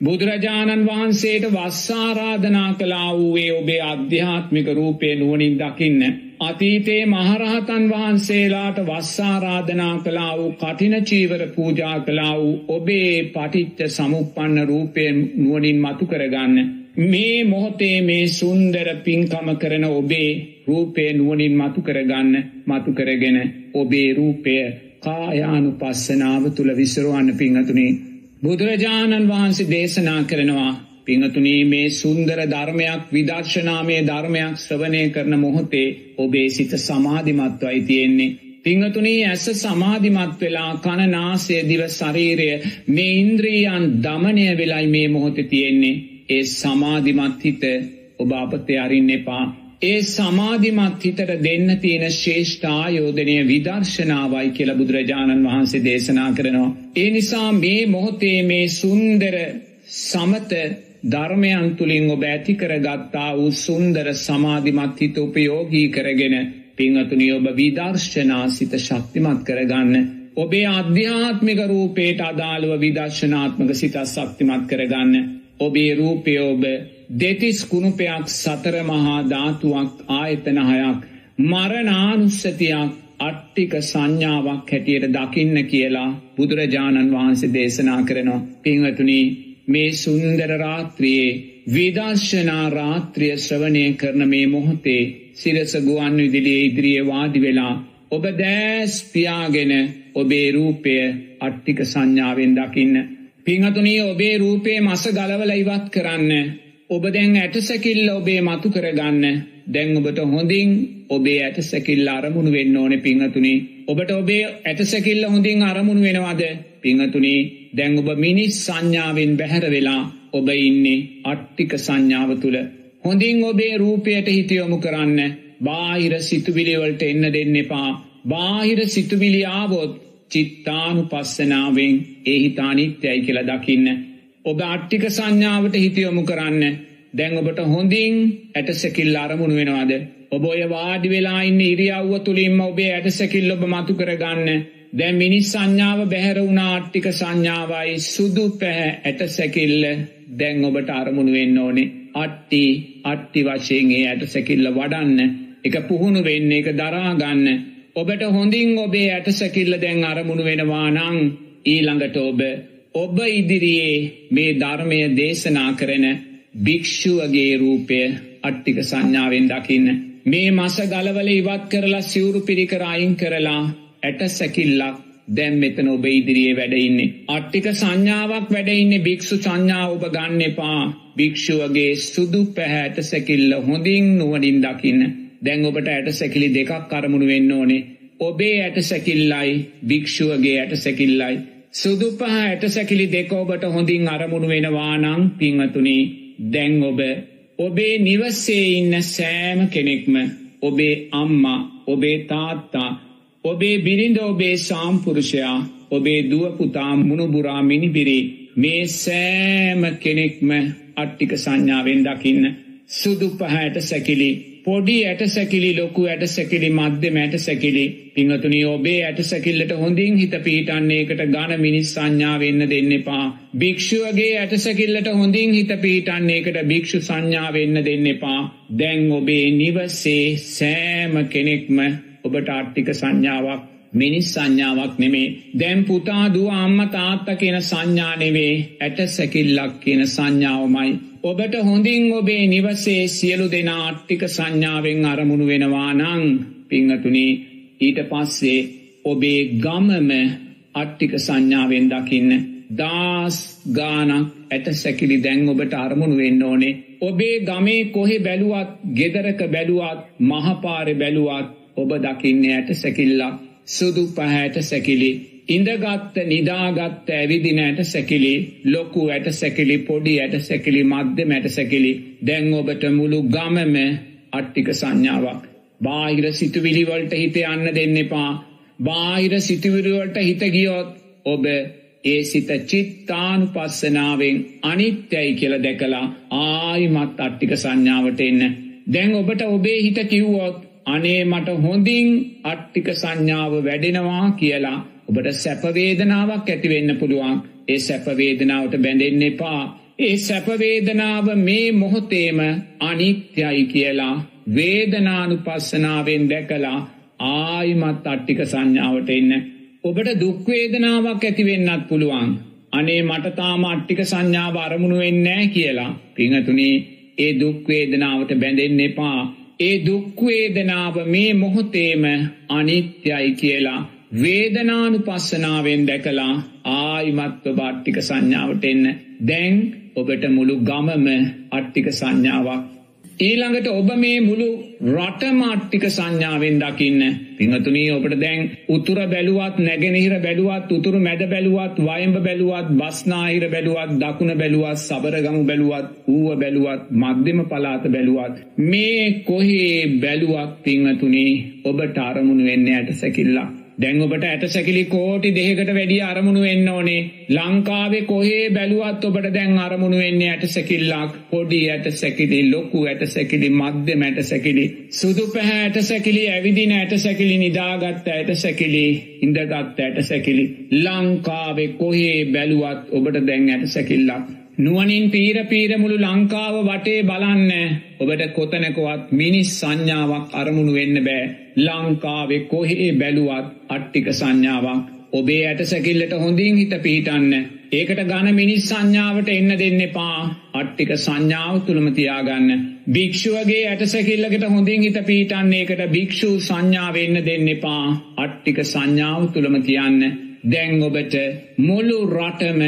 බුදුරජාණන් වහන්සේට වස්සාරාධනා කලා වූයේ ඔබේ අධ්‍යාත්මික රූපය නුවනින් දකින්න. අතීතයේ මහරහතන් වහන්සේලාට වස්සාරාධනා කලා වූ කටින චීවර පූජා කලා වූ ඔබේ පටිච්ච සමුපන්න රූපයෙන් නුවනින් මතු කරගන්න. මේ මොහොතේ මේ සුන්දර පින්කම කරන ඔබේ රූපය නුවනින් මතු කරගන්න මතු කරගෙන ඔබේ රූපය කායානු පස්සනාව තුළ විසරුවන්න පිංහතුනේ. බුදුරජාණන් වහන්සේ දේශනා කරනවා පිංහතුනී මේ සුන්දර ධර්මයක් විදර්ශනාමය ධර්මයක් ශ්‍රවනය කරන මොහොතේ ඔබේ සිත සමාධිමත්වයි තියෙන්නේ. පිංහතුනී ඇස සමාධිමත් වෙලා කණනාසය දිව ශරීරය මේ ඉන්ද්‍රීයන් දමනය වෙලයි මේ මොහොත තියෙන්නේ. ඒ සමාධිමත් හිත ඔබ අපතේ අරින්න එපා. ඒ සමාධිමත් හිතට දෙන්න තියෙන ශේෂ්ඨායෝධනය විදර්ශනාවයි කියල බුදුරජාණන් වහන්සේ දේශනා කරනවා. ඒ නිසා මේ මොහොතේ මේ සුන්දර සමත ධර්මයන් තුළින් ඔබ ඇති කරගත්තා වූ සුන්දර සමාධිමත් හිත උපයෝගී කරගෙන පිංහතුනි ඔබ විදර්ශනා සිත ශක්තිමත් කරගන්න. ඔබේ අධ්‍යාත්මික රූපේට අදාළුව විදර්ශනාත්මක සිතත් ශක්තිමත් කරගන්න. ඔබේ රූපය ඔබ දෙතිස් කුණුපයක් සතර මහා ධාතුවක් ආයතනහයක් මරනානුස්සතියක් අට්ටික සංඥාවක් හැටියට දකින්න කියලා බුදුරජාණන් වහන්සේ දේශනා කරනවා. පිංහතුනී මේ සුන්දර රාත්‍රියයේ විදර්ශනා රාත්‍රිය ශ්‍රවණය කරන මේ මොහොතේ සිරස ගුවන් විදිලිය ඉදිරියේ වාඩි වෙලා ඔබ දෑස් පියාගෙන ඔබේ රූපය අට්ටික සංඥාවෙන් දකින්න. පිංහතුනී ඔබේ රූපේ මස ගලවල ඉවත් කරන්න. ඔබ දැන් ඇටසැකිල්ල ඔබේ මතු කරගන්න දැන් ඔබට හොඳින් ඔබේ ඇටසැකිල්ල අරමුණු වෙන්න ඕන පිංහතුනි. ඔබට ඔබේ ඇටසැකිල්ල හොඳින් අරමුණු වෙනවාද පිංහතුනි දැන් ඔබ මිනිස් සංඥාවෙන් බැහැර වෙලා ඔබ ඉන්නේ අට්ටික සංඥාව තුළ. හොඳින් ඔබේ රූපයට හිතයොමු කරන්න බාහිර සිතුවිලිවලට එන්න දෙන්න එපා බාහිර සිතුවිලි ආවොත් චිත්තානු පස්සනාවෙන් ඒ හිතානිත්‍යයි කියලා දකින්න. ඔබ අට්ටික සංඥාවට හිතයොමු කරන්න දැන් ඔබට හොඳින් ඇටසැකිල් අරමුණු වෙනවාද. ඔබ ඔය වාඩි වෙලා ඉන්න ඉරියව්ව තුළින්ම ඔබේ ඇටසැකිල් ඔබ මතු කරගන්න. දැන් මිනිස් සංඥාව බැහැර වුණා අට්ටික සංඥාවයි සුදු පැහැ ඇටසැකිල්ල දැන් ඔබට අරමුණු වෙන්න ඕනේ. අට්ටි අට්ටි වශයෙන් ඒ ඇටසැකිල්ල වඩන්න එක පුහුණු වෙන්න එක දරාගන්න. ඔබට හොඳින් ඔබේ ඇටසැකිල්ල දැන් අරමුණු වෙනවා නං ඊළඟට ඔබ ඔබ ඉදිරියේ මේ ධර්මය දේශනා කරන භික්‍ෂුවගේ රූපය අට්ටික සංඥාවෙන් දකින්න මේ මස ගලවල ඉවත් කරලා සිවුරු පිරිකර අයින් කරලා ඇට සැකිල්ලක් දැම් මෙතන ඔබ ඉදිරියේ වැඩඉන්නේ. අට්ටික සංඥාවක් වැඩඉන්නේ භික්‍ෂු සංඥා ඔබ ගන්න එපා භික්‍ෂුවගේ සුදු පැහැට සැකිල්ල හොඳින් නුවනින් දකින්න දැන් ඔබට ඇට සැකිලි දෙකක් කරමුණු වෙන්න ඕනේ ඔබේ ඇට සැකිල්ලයි භික්‍ෂුවගේ ඇට සැකිල්ලයි. සුදුපහ ඇට සැකිලි දෙක ඔබට හොඳින් අරමුණු වෙනවානං පිංහතුනි දැන් ඔබ ඔබේ නිවස්සේ ඉන්න සෑම කෙනෙක්ම ඔබේ අම්මා ඔබේ තාත්තා ඔබේ බිරිඳ ඔබේ සාම්පුරුෂයා ඔබේ දුවපුතා මුණුබුරා මිනිබිරි මේ සෑම කෙනෙක්ම අට්ටික සංඥාවෙන් දකින්න සුදු පහැට සැකිලි පොඩි ඇට සැකිලි ලොකු ඇට සැකිලි මධ්‍ය මැට සැකිලි පිංහතුනි ඔබේ ඇට සැකිල්ලට හොඳින් හිත පීටන්නේකට ගණ මිනිස් සංඥා වෙන්න දෙන්න එපා. භික්ෂුවගේ ඇට සැකිල්ලට හොඳින් හිත පීටන්නේකට භික්ෂු සංඥා වෙන්න දෙන්න එපා. දැන් ඔබේ නිවසේ සෑම කෙනෙක්ම ඔබට ආට්ටික සංඥාවක් මිනිස් සංඥාවක් නෙමේ දැම් පුතා දුව අම්ම තාත්ත කියන සංඥානෙවේ ඇට සැකිල්ලක් කියන සංඥාවමයි ඔබට හොඳින් ඔබේ නිවසේ සියලු දෙනා අට්ටික සංඥාවෙන් අරමුණු වෙනවා නං පිංහතුනි ඊට පස්සේ ඔබේ ගමම අට්ටික සංඥාවෙන් දකින්න දාස් ගානක් ඇට සැකිලි දැන් ඔබට අරමුණු වෙන්න ඕනේ. ඔබේ ගමේ කොහෙ බැලුවත් ගෙදරක බැලුවත් මහපාරෙ බැලුවත් ඔබ දකින්නේ ඇට සැකිල්ලක් සුදු පහැට සැකිලි. ඉඳගත්ත නිදාගත්ත ඇවිදින ඇට සැකිලි ලොකු ඇට සැකිලි පොඩි ඇට සැකිලි මධ්‍ය මැට සැකිලි දැන් ඔබට මුළු ගමම අට්ටික සංඥාවක්. බාහිර සිතුවිලිවලට හිත යන්න දෙන්න එපා. බාහිර සිතුවිරුවලට හිත ගියොත් ඔබ ඒ සිත චිත්තානු පස්සනාවෙන් අනිත්‍යයි කියල දැකලා ආයිමත් අට්ටික සංඥාවට එන්න. දැන් ඔබට ඔබේ හිත කිව්වොත් අනේ මට හොඳින් අට්ටික සංඥාව වැඩෙනවා කියලා ඔබට සැපවේදනාවක් ඇතිවෙන්න පුළුවන්. ඒ සැපවේදනාවට බැඳෙන්න එපා. ඒ සැපවේදනාව මේ මොහොතේම අනිත්‍යයි කියලා වේදනානු පස්සනාවෙන් දැකලා ආයිමත් අට්ටික සංඥාවට එන්න. ඔබට දුක්වේදනාවක් ඇතිවෙන්නත් පුළුවන්. අනේ මටතාම අට්ටික සංඥාව අරමුණු වෙන්නෑ කියලා. පිංහතුනේ ඒ දුක්වේදනාවට බැඳෙන්න එපා. ඒ දුක්වේදනාව මේ මොහොතේම අනිත්‍යයි කියලා වේදනානු පස්සනාවෙන් දැකලා ආයිමත්ව බාට්ටික සංඥාවට එන්න. දැන් ඔබට මුළු ගමම අට්ටික සංඥාවක්. ඊළඟට ඔබ මේ මුළු රටමාට්ටික සංඥාවෙන් දකින්න. පිහතුනී ඔබට දැන් උතුර බැලුවත් නැගෙනහිර බැලුවත් උතුරු මැද බැලුවත් වයම්ඹ බැලුවත් බස්නාහිර බැලුවත් දකුණ බැලුවත් සබරගමු බැලුවත් ඌව බැලුවත් මධ්‍යම පලාත බැලුවත් මේ කොහේ බැලුවක් පිංහතුනේ ඔබට අරමුණු වෙන්න ඇයට සැකිල්ලා දැන් ඔබට ඇට සැකිලි කෝටි දෙහකට වැඩිය අරමුණු වෙන්න ඕනේ. ලංකාවේ කොහේ බැලුවත් ඔබට දැන් අරමුණු වෙන්නේ ඇට සැකිල්ලක් පොඩි ඇට සැකිලි ලොකු ඇට සැකිලි මධ්‍ය මැට සැකිලි සුදු පැහැ ඇට සැකිලි ඇවිදින ඇට සැකිලි නිදාගත්ත ඇට සැකිලි ඉඳගත් ඇට සැකිලි. ලංකාවේ කොහේ බැලුවත් ඔබට දැන් ඇට සැකිල්ලක් නුවනින් පීර පීරමුළු ලංකාව වටේ බලන්න. ඔබට කොතනකවත් මිනිස් සංඥාවක් අරමුණු වෙන්න බෑ. ලංකාවෙ කොහේ බැලුවත් අට්ටික සංඥාවක් ඔබේ ඇට සැකිල්ලට හොඳින් හිත පිහිටන්න. ඒකට ගන මිනිස් සංඥාවට එන්න දෙන්න එපා. අට්ටික සංඥාව තුළමතියාගන්න භික්ෂුවගේ ඇට සැකිල්ලකට හොඳින් හිත පීටන්නේකට භික්ෂූ සංඥාවන්න දෙන්න එපා. අට්ටික සංඥාව තුළමතියන්න දැන් ඔබට මුළු රටම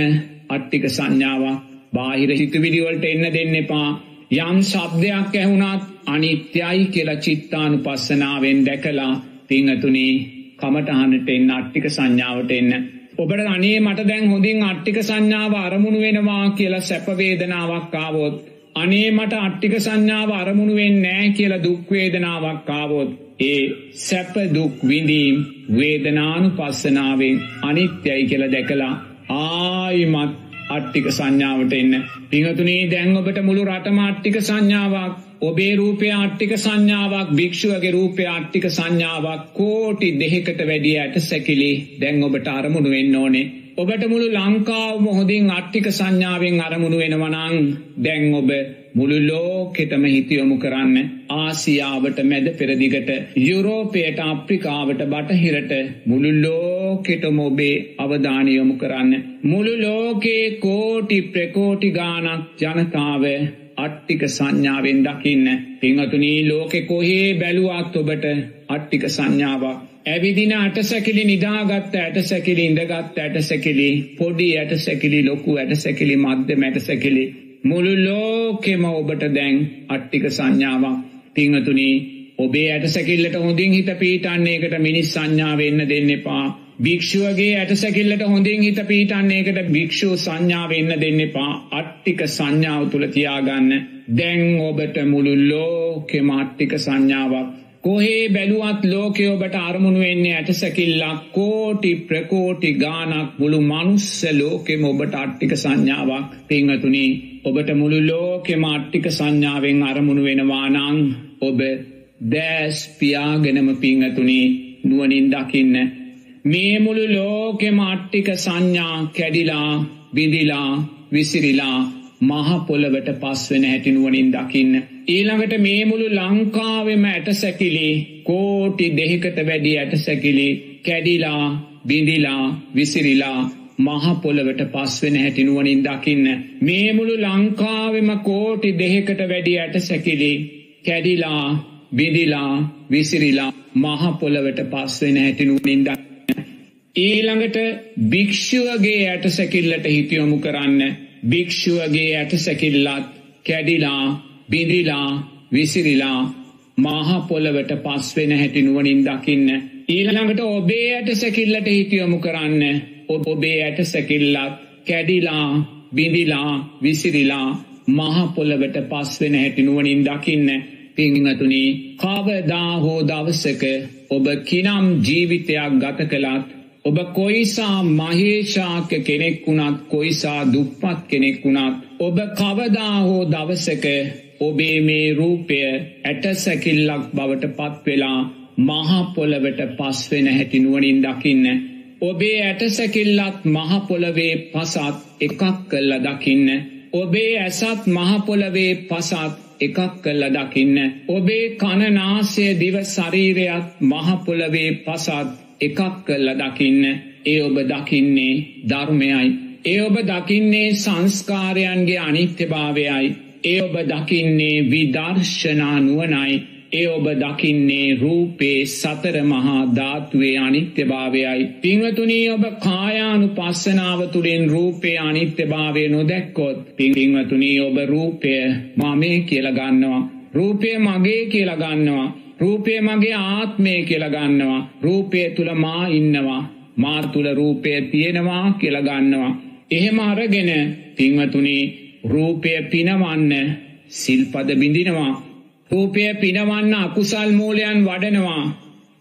අට්ටික සංඥාවක් බාහිර හිතුවිදිවලට එන්න දෙන්න එපා යම් ශබ්දයක් ඇහුණත් අනිත්‍යයි කියලා චිත්තානු පස්සනාවෙන් දැකලා පිංහතුනී කමටහනට එන්න අට්ටික සංඥාවට එන්න. ඔබට අනේ මට දැන් හොඳින් අට්ටික සංඥාව අරමුණු වෙනවා කියලා සැපවේදනාවක් ආවොත්. අනේ මට අට්ටික සංඥාව අරමුණුවෙන් නෑ කියලා දුක්වේදනාවක් ආවොත්. ඒ සැප දුක් විඳීම් වේදනානු පස්සනාවෙන් අනිත්‍යයි කියල දැකලා ආයිමත් අට්ටික සංඥාවට එන්න. පිහතුනේ දැන් ඔබට මුළු රටමාට්ටික සංඥාවක් ඔබේ රූපය අට්ටික සංඥාවක් භික්ෂුවගේ රූපය අට්ටික සංඥාවක් කෝටි දෙහෙකට වැඩිය ඇට සැකිලි දැන් ඔබට අරමුණු වෙන්න ඕනේ. ඔබට මුළු ලංකාව මොහොදින් අට්ටික සංඥාවෙන් අරමුණු වෙනවනං දැන් ඔබ මුළු ලෝකෙතම හිතියොමු කරන්න ආසියාවට මැද පෙරදිගට යුරෝපයට අප්‍රිකාවට බටහිරට මුළු ලෝකෙටම ඔබේ අවධානයොමු කරන්න. මුළු ලෝකේ කෝටි ප්‍රකෝටි ගානක් ජනතාව අට්ටික සංඥාවෙන් දකින්න. පිංහතුනී ලෝකෙ කොහේ බැලුවත් ඔබට අට්ටික සංඥාවක්. ඇවිදින අට සැකිලි නිදාගත්ත ඇට සැකිලි ඉඳගත් ඇට සැකිලි පොඩි ඇට සැකිලි ලොකු ඇට සැකිලි මධ්‍ය මැට සැකිලි. මුළු ලෝකෙම ඔබට දැන් අට්ටික සංඥාවක් පිංහතුනී ඔබේ ඇට සැකිල්ලට හොඳින් හිත පීටන්නේකට මිනිස් සංඥාවෙන්න දෙන්න එපා. භික්ෂුවගේ ඇට සැකිල්ලට හොඳින් හිත පීටන්නේකට භික්ෂූ සංඥාවෙන්න දෙන්න එපා. අට්ටික සංඥාව තුළ තියාගන්න. දැන් ඔබට මුළු ලෝකෙම අට්ටික සංඥාවක්. කොහේ බැලුවත් ලෝකය ඔබට අරමුණු වෙන්නේ ඇට සැකිල්ලක් කෝටි ප්‍රකෝටි ගානක් මුළු මනුස්ස ලෝකෙම ඔබට අට්ටික සංඥාවක්. පිංහතුනි ඔබට මුළු ලෝකෙම අට්ටික සංඥාවෙන් අරමුණු වෙනවානං ඔබ දෑස් පියාගෙනම පිංහතුනි නුවනින් දකින්න. මේ මුළු ලෝකෙම අට්ටික සංඥා කැඩිලා බිඳිලා විසිරිලා මහපොළවට පස්වෙන හැටිනුවනින් දකින්න. ඊළඟට මේ මුළු ලංකාවෙම ඇට සැකිලි කෝටි දෙහිකට වැඩි ඇට සැකිලි කැඩිලා බිඳිලා විසිරිලා මහපොළවට පස්වෙන හැටිනුවනින් දකින්න. මේ මුළු ලංකාවෙම කෝටි දෙහෙකට වැඩි ඇට සැකිලි කැඩිලා බිඳිලා විසිරිලා මහපොළවට පස්වෙන හැටිනුවනින් දකින්න. ඊළඟට භික්ෂුවගේ ඇට සැකිල්ලට හිතියොමු කරන්න භික්‍ෂුවගේ ඇට සැකිල්ලත් කැඩිලා බිඳිලා විසිරිලා මහපොළවට පස්වෙන හැටි නුවනින් දකින්න. ඊළඟට ඔබේ ඇට සැකිල්ලට හිටියොමු කරන්න ඔබ ඔබේ ඇට සැකිල්ලත් කැඩිලා බිඳිලා විසිරිලා මහපොළවට පස්වෙන හැටි නුවනින් දකින්න. පිංහතුනි කවදා හෝ දවසක ඔබ කිනම් ජීවිතයක් ගත කළත් ඔබ කොයිසා මහේෂාක කෙනෙක් වුණත් කොයිසා දුප්පත් කෙනෙක් වුණත් ඔබ කවදා හෝ දවසක ඔබේ මේ රූපය ඇටසැකිල්ලක් බවට පත්වෙලා මහපොළවට පස්වෙන හැටිනුවනින් දකින්න. ඔබේ ඇටසැකිල්ලත් මහපොළවේ පසත් එකක් කල්ල දකින්න. ඔබේ ඇසත් මහපොළවේ පසත් එකක් කල්ල දකින්න. ඔබේ කණනාසය දිව ශරීරයත් මහපොළවේ පසත් එකක් කල්ල දකින්න ඒ ඔබ දකින්නේ ධර්මයයි. ඒ ඔබ දකින්නේ සංස්කාරයන්ගේ අනිත්‍යභාවයයි. ඒ ඔබ දකින්නේ විදර්ශනා නුවනයි. ඒ ඔබ දකින්නේ රූපේ සතර මහා ධාත්වේ අනිත්‍යභාවයයි. පිංවතුනී ඔබ කායානු පස්සනාව තුළින් රූපේ අනිත්‍යභාවය නොදැක්කොත් පිංවතුනී ඔබ රූපය මමේ කියලගන්නවා. රූපය මගේ කියලගන්නවා. රූපය මගේ ආත්මය කියලගන්නවා රූපය තුළ මා ඉන්නවා. මා තුළ රූපය තියෙනවා කියලගන්නවා එහෙම අරගෙන පින්වතුනි රූපය පිනවන්න සිල්පද බිඳිනවා. රූපය පිනවන්න අකුසල් මූලයන් වඩනවා.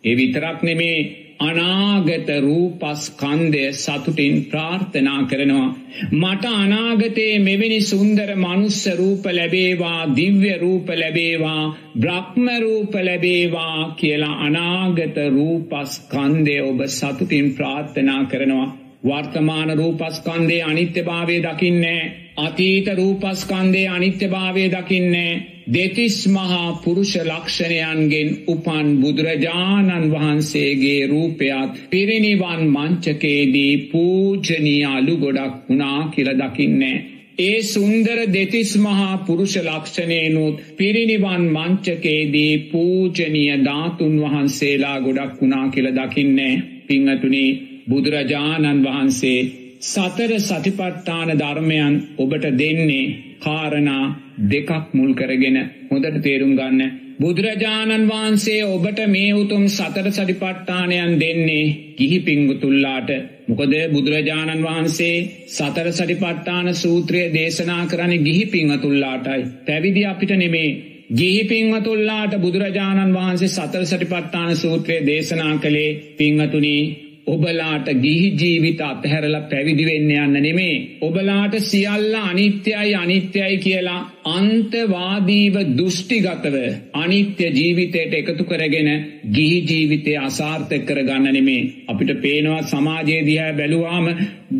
ඒ විතරක් නෙමේ අනාගත රූපස්කන්දය සතුටින් ප්‍රාර්ථනා කරනවා. මට අනාගතයේ මෙවැනි සුන්දර මනුස්ස රූප ලැබේවා දිව්‍ය රූප ලැබේවා බ්‍රහ්ම රූප ලැබේවා කියලා අනාගත රූපස්කන්දය ඔබ සතුටින් ප්‍රාර්ථනා කරනවා. වර්තමාන රූපස්කන්දේ අනිත්‍යභාවය දකින්නේ අතීත රූපස්කන්දේ අනිත්‍යභාවය දකින්නේ දෙතිස් මහා පුරුෂ ලක්ෂණයන්ගෙන් උපන් බුදුරජාණන් වහන්සේගේ රූපයත් පිරිනිවන් මංචකේදී පූජනී අලු ගොඩක් වුණා කියල දකින්නේ. ඒ සුන්දර දෙතිස් මහා පුරුෂ ලක්ෂණයනුත් පිරිනිවන් මංචකේදී පූජනීය ධාතුන් වහන්සේලා ගොඩක් වුණා කියල දකින්නේ පිංහතුනි බුදුරජාණන් වහන්සේ සතර සතිපට්ඨාන ධර්මයන් ඔබට දෙන්නේ කාරණා දෙකක් මුල් කරගෙන හොඳට තේරුම් ගන්න. බුදුරජාණන් වහන්සේ ඔබට මේ උතුම් සතර සටිපට්ඨානයන් දෙන්නේ ගිහි පිංගුතුල්ලාට මොකද බුදුරජාණන් වහන්සේ සතර සටිපට්ඨාන සූත්‍රය දේශනා කරන ගිහි පිංහතුල්ලාටයි. පැවිදි අපිට නෙමේ ගිහි පිංහතුල්ලාට බුදුරජාණන් වහන්සේ සතර සටිපට්ඨාන සූත්‍රය දේශනා කළේ පිංහතුනී ඔබලාට ගිහි ජීවිත අත්හැරලා පැවිදි වෙන්න යන්න නෙමේ. ඔබලාට සියල්ල අනිත්‍යයි අනිත්‍යයි කියලා අන්තවාදීව දෘෂ්ටිගතව අනිත්‍ය ජීවිතයට එකතු කරගෙන ගිහි ජීවිතය අසාර්ථක කරගන්න නෙමේ. අපිට පේනවා සමාජයේ දිහා බැලුවාම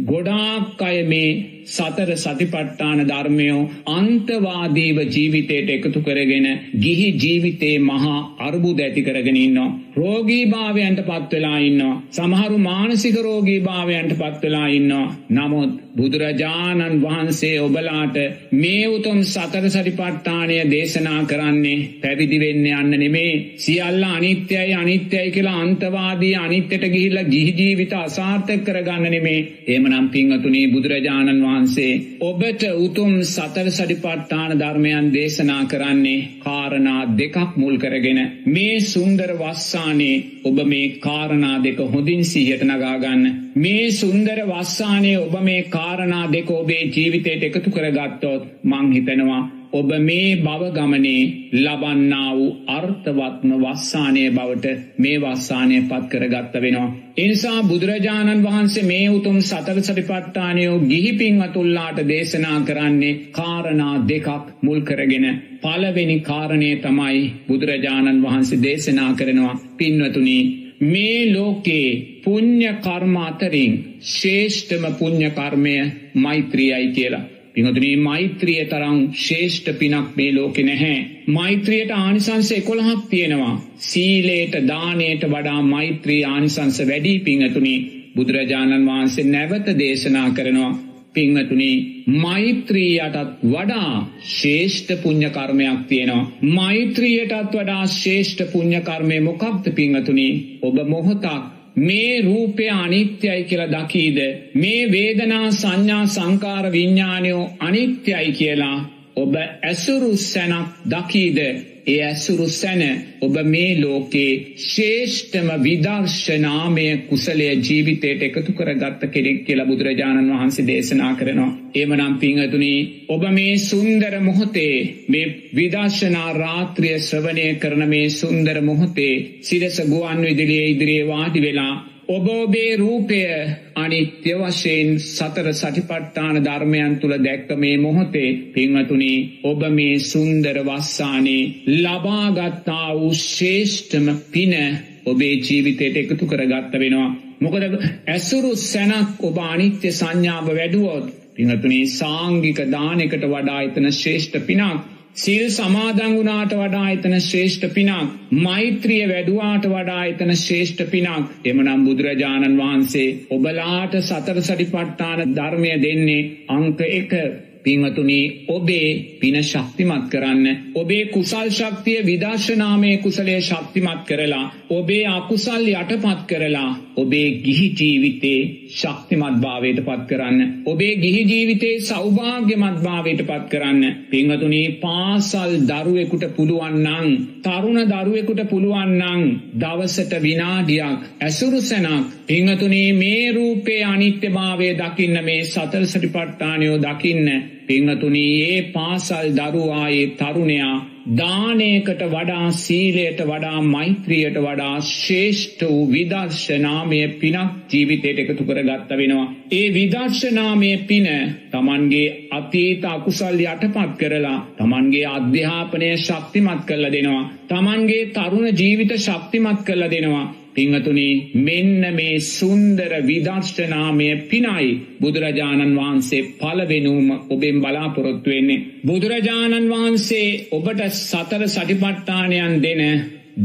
ගොඩාක් අය මේ සතර සතිපට්ඨාන ධර්මයෝ අන්තවාදීව ජීවිතයට එකතු කරගෙන ගිහි ජීවිතේ මහා අර්බුද ඇති කරගෙන ඉන්නවා. රෝගී භාවයන්ට පත්වෙලා ඉන්නවා. සමහරු මානසික රෝගී භාවයන්ට පත්වෙලා ඉන්නවා. නමුත් බුදුරජාණන් වහන්සේ ඔබලාට මේ උතුම් සතර සතර සරිපට්ඨානය දේශනා කරන්නේ පැවිදි වෙන්න යන්න නෙමේ. සියල්ල අනිත්‍යයි අනිත්‍යයි කියලා අන්තවාදී අනිත්‍යයට ගිහිල්ලා ගිහි ජීවිත අසාර්ථක කරගන්න නෙමේ. එහෙමනම් පින්වතුනි බුදුරජාණන් වහන්සේ ඔබට උතුම් සතර සරිපට්ඨාන ධර්මයන් දේශනා කරන්නේ කාරණා දෙකක් මුල් කරගෙන. මේ සුන්දර වස්සානේ ඔබ මේ කාරණා දෙක හොඳින් සිහියට නගා ගන්න. මේ සුන්දර වස්සානයේ ඔබ මේ කාරණා දෙක ඔබේ ජීවිතයට එකතු කරගත්තොත් මං හිතනවා ඔබ මේ බව ගමනේ ලබන්නා වූ අර්ථවත්ම වස්සානය බවට මේ වස්සානය පත් කරගත්ත වෙනවා. එනිසා බුදුරජාණන් වහන්සේ මේ උතුම් සතර සටිපට්ඨානයෝ ගිහි පින්වතුල්ලාට දේශනා කරන්නේ කාරණා දෙකක් මුල් කරගෙන පළවෙනි කාරණය තමයි බුදුරජාණන් වහන්සේ දේශනා කරනවා පින්වතුනි මේ ලෝකේ පුඤ්ඤ කර්ම අතරින් ශ්‍රේෂ්ඨම පුඤ්ඤ කර්මය මෛත්‍රියයි කියලා. පිහතුනී මෛත්‍රිය තරම් ශේෂ්ඨ පිනක් මේ ලෝකෙ නැහැ. මෛත්‍රියට ආනිසංස එකොළහක් තියෙනවා. සීලේට දානයට වඩා මෛත්‍රී ආනිසංස වැඩි පිංහතුනි බුදුරජාණන් වහන්සේ නැවත දේශනා කරනවා. පිංහතුනි මෛත්‍රීයටත් වඩා ශේෂ්ඨ පුං්ඥ කර්මයක් තියෙනවා. මෛත්‍රියයටත් වඩා ශේෂ්ඨ පුං්ඥ කර්මය මොකක්ද පිංහතුනි ඔබ මොහොතක් මේ රූපය අනිත්‍යයි කියලා දකීද? මේ වේදනා සංඥා සංකාර විඤ්ඥානයෝ අනිත්‍යයි කියලා ඔබ ඇසුරු සැනක් දකීද ඒ ඇසුරු සැන ඔබ මේ ලෝකේ ශේෂ්ඨම විදර්ශනාමය කුසලය ජීවිතයට එකතු කරගත්ත කෙනෙක් කියලා බුදුරජාණන් වහන්සේ දේශනා කරනවා. ඒමනම් පිංහතුනි ඔබ මේ සුන්දර මොහොතේ මේ විදර්ශනා රාත්‍රිය ශ්‍රවණය කරන මේ සුන්දර මොහොතේ සිරස ගුවන් විදිලිය ඉදිරියේ වාඩි වෙලා ඔබ ඔබේ රූපය අනිත්‍ය වශයෙන් සතර සටිපට්ඨාන ධර්මයන් තුළ දැක්ක මේ මොහොතේ පින්වතුනි ඔබ මේ සුන්දර වස්සානේ ලබාගත්තා වූ ශේෂ්ඨම පින ඔබේ ජීවිතයට එකතු කරගත්ත වෙනවා. මොකද ඇසුරු සැනක් ඔබ අනිත්‍ය සංඥාව වැඩුවොත් පිහතුනි සාංගික දානකට වඩා එතන ශේෂ්ඨ පිනක් සිල් සමාදං වුණාට වඩා එතන ශ්‍රේෂ්ඨ පිනක්. මෛත්‍රිය වැඩුවාට වඩා එතන ශ්‍රේෂ්ඨ පිනක්. එමනම් බුදුරජාණන් වහන්සේ ඔබලාට සතර සටිපට්ඨාන ධර්මය දෙන්නේ අංක 1 පින්වතුනි ඔබේ පින ශක්තිමත් කරන්න ඔබේ කුසල් ශක්තිය විදර්ශනාමය කුසලය ශක්තිමත් කරලා ඔබේ අකුසල් යටපත් කරලා ඔබේ ගිහි ජීවිතේ ශක්තිමත් භාවයට පත් කරන්න ඔබේ ගිහි ජීවිතේ සෞභාග්‍යමත් භාවයට පත් කරන්න. පින්වතුනි පාසල් දරුවෙකුට පුළුවන් නම් තරුණ දරුවෙකුට පුළුවන් නම් දවසට විනාඩියක් ඇසුරුසැනක් පිංහතුනි මේ රූපේ අනිත්‍ය භාවය දකින්න මේ සතල් සටිපට්ඨානයෝ දකින්න පිංහතුනී ඒ පාසල් දරුවායේ තරුණයා දානයකට වඩා සීලයට වඩා මෛත්‍රියයට වඩා ශේෂ්ඨ වූ විදර්ශනාමය පිනක් ජීවිතයට එකතු කර ගත්ත වෙනවා. ඒ විදර්ශනාමය පින තමන්ගේ අතීත අකුසල් යටපත් කරලා තමන්ගේ අධ්‍යාපනය ශක්තිමත් කරල දෙනවා. තමන්ගේ තරුණ ජීවිත ශක්තිමත් කරල දෙනවා. පිංහතුනි මෙන්න මේ සුන්දර විදර්ශනාමය පිනයි බුදුරජාණන් වහන්සේ පලවෙනුම ඔබෙන් බලාපොරොත්තු වෙන්නේ. බුදුරජාණන් වහන්සේ ඔබට සතර සටිපට්ඨානයන් දෙන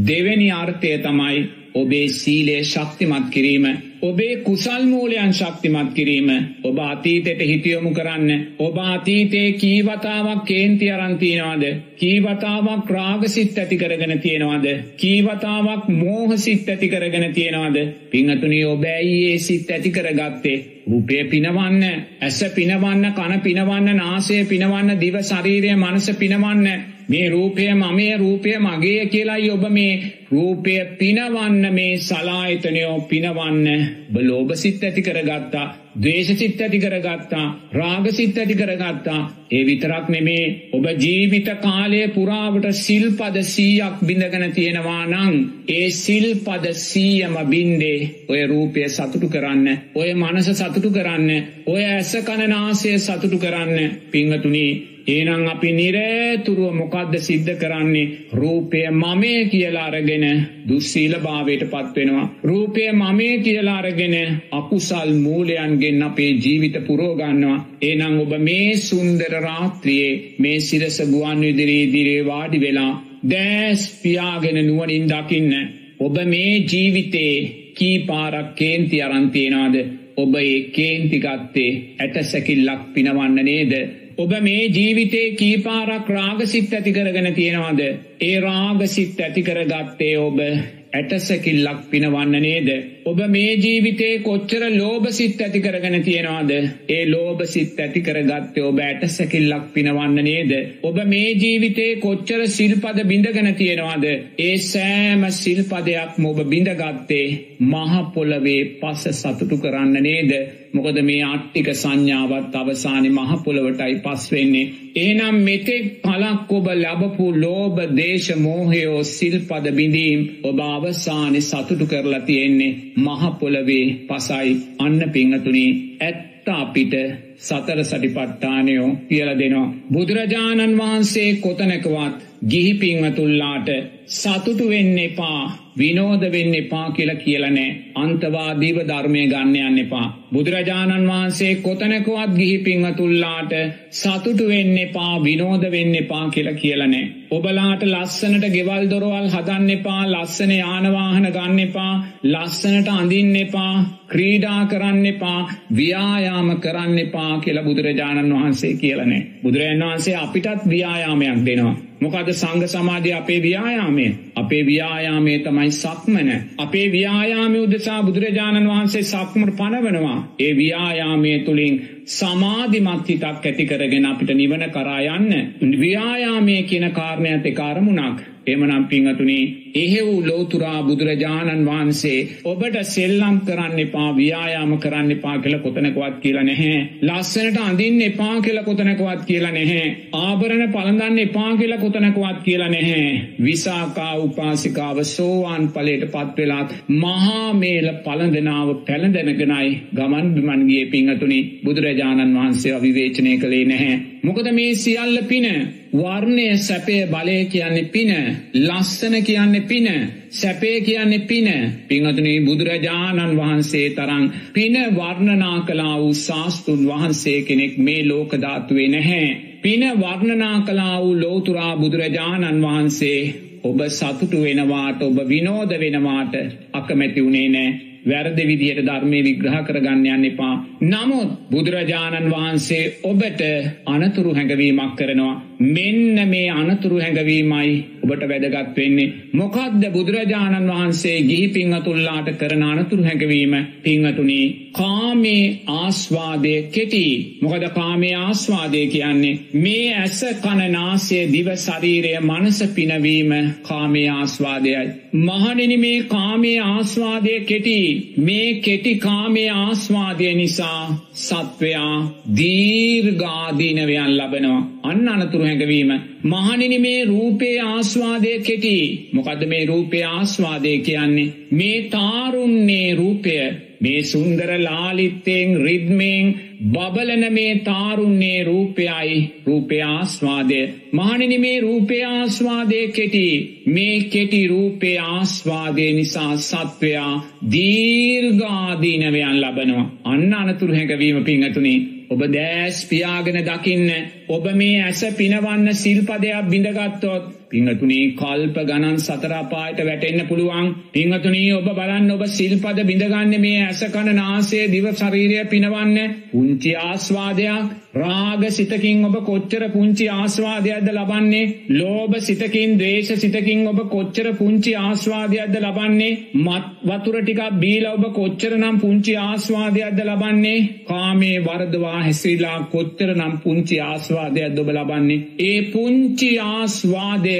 දෙවැනි අර්ථය තමයි ඔබේ සීලේ ශක්තිමත් කිරීම ඔබේ කුසල් මූලයන් ශක්තිමත් කිරීම ඔබ අතීතයට හිතියොමු කරන්න ඔබ අතීතයේ කීවතාවක් කේන්ති අරන්තියනවාද කීවතාවක් රාගසිත් ඇති කරගෙන තියෙනවාද? කීවතාවක් මෝහසිත් ඇති කරගෙන තියෙනවාද? පිංහතුනි ඔබ ඇයිඒ සිත් ඇති කරගත්තේ? රූපය පිනවන්න ඇස පිනවන්න කන පිනවන්න නාසය පිනවන්න දිව ශරීරය මනස පිනවන්න මේ රූපය මමය රූපය මගේ කියලායි ඔබ මේ රූපය පිනවන්න මේ සලාහිතනයෝ පිනවන්න. බලෝබ සිත් ඇති කරගත්තා දේශසිත් ඇති කරගත්තා රාගසිත් ඇති කරගත්තා. ඒ විතරක් නෙමේ ඔබ ජීවිත කාලය පුරාවට සිල්පද සීයක් බිඳගෙන තියෙනවා නං ඒ සිල්පද සීයම බින්දේ ඔය රූපය සතුටු කරන්න ඔය මනස සතුටු කරන්න ඔය ඇස කණනාසය සතුටු කරන්න. පිංහතුනී ඒනං අපි නිරේතුරුව මොකක්ද සිද්ධ කරන්නේ රූපය මමය කියලා අරගෙන දුස්සීල භාවයට පත්වෙනවා. රූපය මමේ කියලා අරගෙන අකුසල් මූලයන්ගෙන් අපේ ජීවිත පුරෝගන්නවා. ඒනං ඔබ මේ සුන්දර රාත්‍රියයේ මේ සිරස ගුවන් විදිරී දිරේ වාඩි වෙලා දෑස් පියාගෙන නුවනින් දකින්න. ඔබ මේ ජීවිතේ කී පාරක් කේන්ති අරන්තියනාද ඔබ ඒ කේන්තිගත්තේ ඇට සැකිල්ලක් පිනවන්න නේද ඔබ මේ ජීවිතේ කීපාරක් රාගසිත් ඇති කරගෙන තියෙනවාද ඒ රාගසිත් ඇති කරගත්තේ ඔබ ඇටසැකිල්ලක් පිනවන්න නේද. ඔබ මේ ජීවිතේ කොච්චර ලෝබසිත් ඇති කරගෙන තියෙනවාද. ඒ ලෝබසිත් ඇති කරගත්තේ ඔබ ඇටසැකිල්ලක් පිනවන්න නේද. ඔබ මේ ජීවිතේ කොච්චර සිල්පද බිඳගෙන තියෙනවාද. ඒ සෑම සිල්පදයක් ඔබ බිඳගත්තේ මහපොලවේ පස සතුටු කරන්න නේද. මොකද මේ අට්ටික සංඥාවත් අවසානි මහපොළොවටයි පස්වෙන්නේ. ඒනම් මෙතෙක් පලක් ඔබ ලබපු ලෝබ දේශ මෝහයෝ සිල්පද බිඳීම් ඔබ අවසානය සතුටු කරලා තියෙන්නේ මහපොළවේ පසයි අන්න පිංහතුනේ ඇත්ත අපිට සතර සටිපට්ඨානයෝ කියල දෙනවා. බුදුරජාණන් වහන්සේ කොතනකවත් ගිහි පිංහතුල්ලාට සතුටු වෙන්න එපා විනෝද වෙන්න එපා කියලා කියලනෑ අන්තවාදීව ධර්මය ගන්න යන්න එපා. බුදුරජාණන් වහන්සේ කොතනකවත් ගිහි පිංහතුල්ලාට සතුටු වෙන්න එපා විනෝද වෙන්න එපා කියලා කියලනෑ. ඔබලාට ලස්සනට ගෙවල් දොරවල් හදන්න එපා ලස්සන යානවාහන ගන්න එපා ලස්සනට අඳින්න එපා ක්‍රීඩා කරන්න එපා ව්‍යායාම කරන්න එපා කියලා බුදුරජාණන් වහන්සේ කියලනේ. බුදුරජාණන් වහන්සේ අපිටත් ව්‍යායාමයක් දෙනවා. මොකද සංග සමාධය අපේ ව්‍යායාමය අපේ ව්‍යායාමේ තමයි සක්මන අපේ ව්‍යායාමය උදෙසා බුදුරජාණන් වහන්සේ සක්මට පනවනවා. ඒ ව්‍යායාමය තුළින් සමාධිමත් හිතක් ඇති කරගෙන අපිට නිවන කරා යන්න. ව්‍යායාමය කියන කාරණයත් එකකාරමුණක් එමනම් පිංහතුනි එහෙව් ලෝතුරා බුදුරජාණන් වහන්සේ ඔබට සෙල්ලම් කරන්න එපා ව්‍යායාම කරන්න එපා කියල කොතනකවත් කියලා නැහැ. ලස්සනට අඳින්න එපා කියල කොතනකවත් කියලා නැහැ. ආභරණ පළඳන්න එපා කියල කොතනකවත් කියලා නැහැ. විසාකා උපාසිකාව සෝවාන් පලට පත්වෙලාත් මහාමේල පළඳනාව පැළඳැනගෙනයි ගමන් බිමන්ගේ පිංහතුනි බුදුරජාණන් වහන්සේ අවිවේචනය කළේ නැහැ. මොකද මේ සියල්ල පින වර්ණය සැපය බලය කියන්නේ පින ලස්සන කියන්නේ පින සැපේ කියන්නේ පින පිංහතුනී බුදුරජාණන් වහන්සේ තරං පින වර්ණනා කලා වූ ශාස්තුන් වහන්සේ කෙනෙක් මේ ලෝකධාතුවේ නැහැ. පින වර්ණනා කලා වූ ලෝතුරා බුදුරජාණන් වහන්සේ ඔබ සතුටු වෙනවාට ඔබ විනෝද වෙනවාට අකමැති වුණේ නෑ වැරදි විදියට ධර්මය විග්‍රහ කරගන්න යන්න එපා. නමුත් බුදුරජාණන් වහන්සේ ඔබට අනතුරු හැඟවීමක් කරනවා. මෙන්න මේ අනතුරු හැඟවීමයි ඔබට වැදගත් වෙන්නේ. මොකක්ද බුදුරජාණන් වහන්සේ ගිහි පිංහතුල්ලාට කරන අනතුරු හැඟවීම පිංහතුනී කාමේ ආස්වාදය කෙටි. මොකද කාමේ ආස්වාදය කියන්නේ මේ ඇස කණනාසය දිව ශරීරය මනස පිනවීම කාමේ ආස්වාදයයි. මහනෙන මේ කාමේ ආස්වාදය කෙටි. මේ කෙටි කාමේ ආස්වාදය නිසා සත්වයා දීර්ගාදීනවයන් ලබනවා. අන්න අනතුරු හැඟවීම. මහනිනි මේ රූපේ ආස්වාදය කෙටි. මොකද මේ රූපේ ආස්වාදය කියන්නේ? මේ තාරුන්නේ රූපය මේ සුන්දර ලාලිත්තයෙන් රිද්මයෙන් බබලන මේ තාරුන්නේ රූපයයි රූපය ආස්වාදය. මහනිනි මේ රූපය ආස්වාදය කෙටි මේ කෙටි රූපය ආස්වාදය නිසා සත්වයා දීර්ගාදීනවයන් ලබනවා. අන්න අනතුරු හැඟවීම පිංහතුනේ ඔබ දෑස් පියාගෙන දකින්න ඔබ මේ ඇස පිනවන්න සිල්පදයක් බිඳගත්තොත් පිංහතුනී කල්ප ගණන් සතරාපායට වැටෙන්න්න පුළුවන්. පිංහතුනී ඔබ බලන්න ඔබ සිල්පද බිඳගන්න මේ ඇසකන නාසේ දිව ශරීරය පිනවන්න. පුංචි ආස්වාදයක්. රාග සිතකින් ඔබ කොච්චර පුංචි ආස්වාදයක්ද ලබන්නේ? ලෝබ සිතකින් දේශ සිතකින් ඔබ කොච්චර පුංචි ආස්වාදයක්ද ලබන්නේ? මත් වතුර ටිකක් බීල ඔබ කොච්චර නම් පුංචි ආස්වාදයක්ද ලබන්නේ? කාමේ වරදවා හැසිරිලා කොච්චර නම් පුංචි ආස්වාදයක් ඔබ ලබන්නේ? ඒ පුංචි ආස්වාදය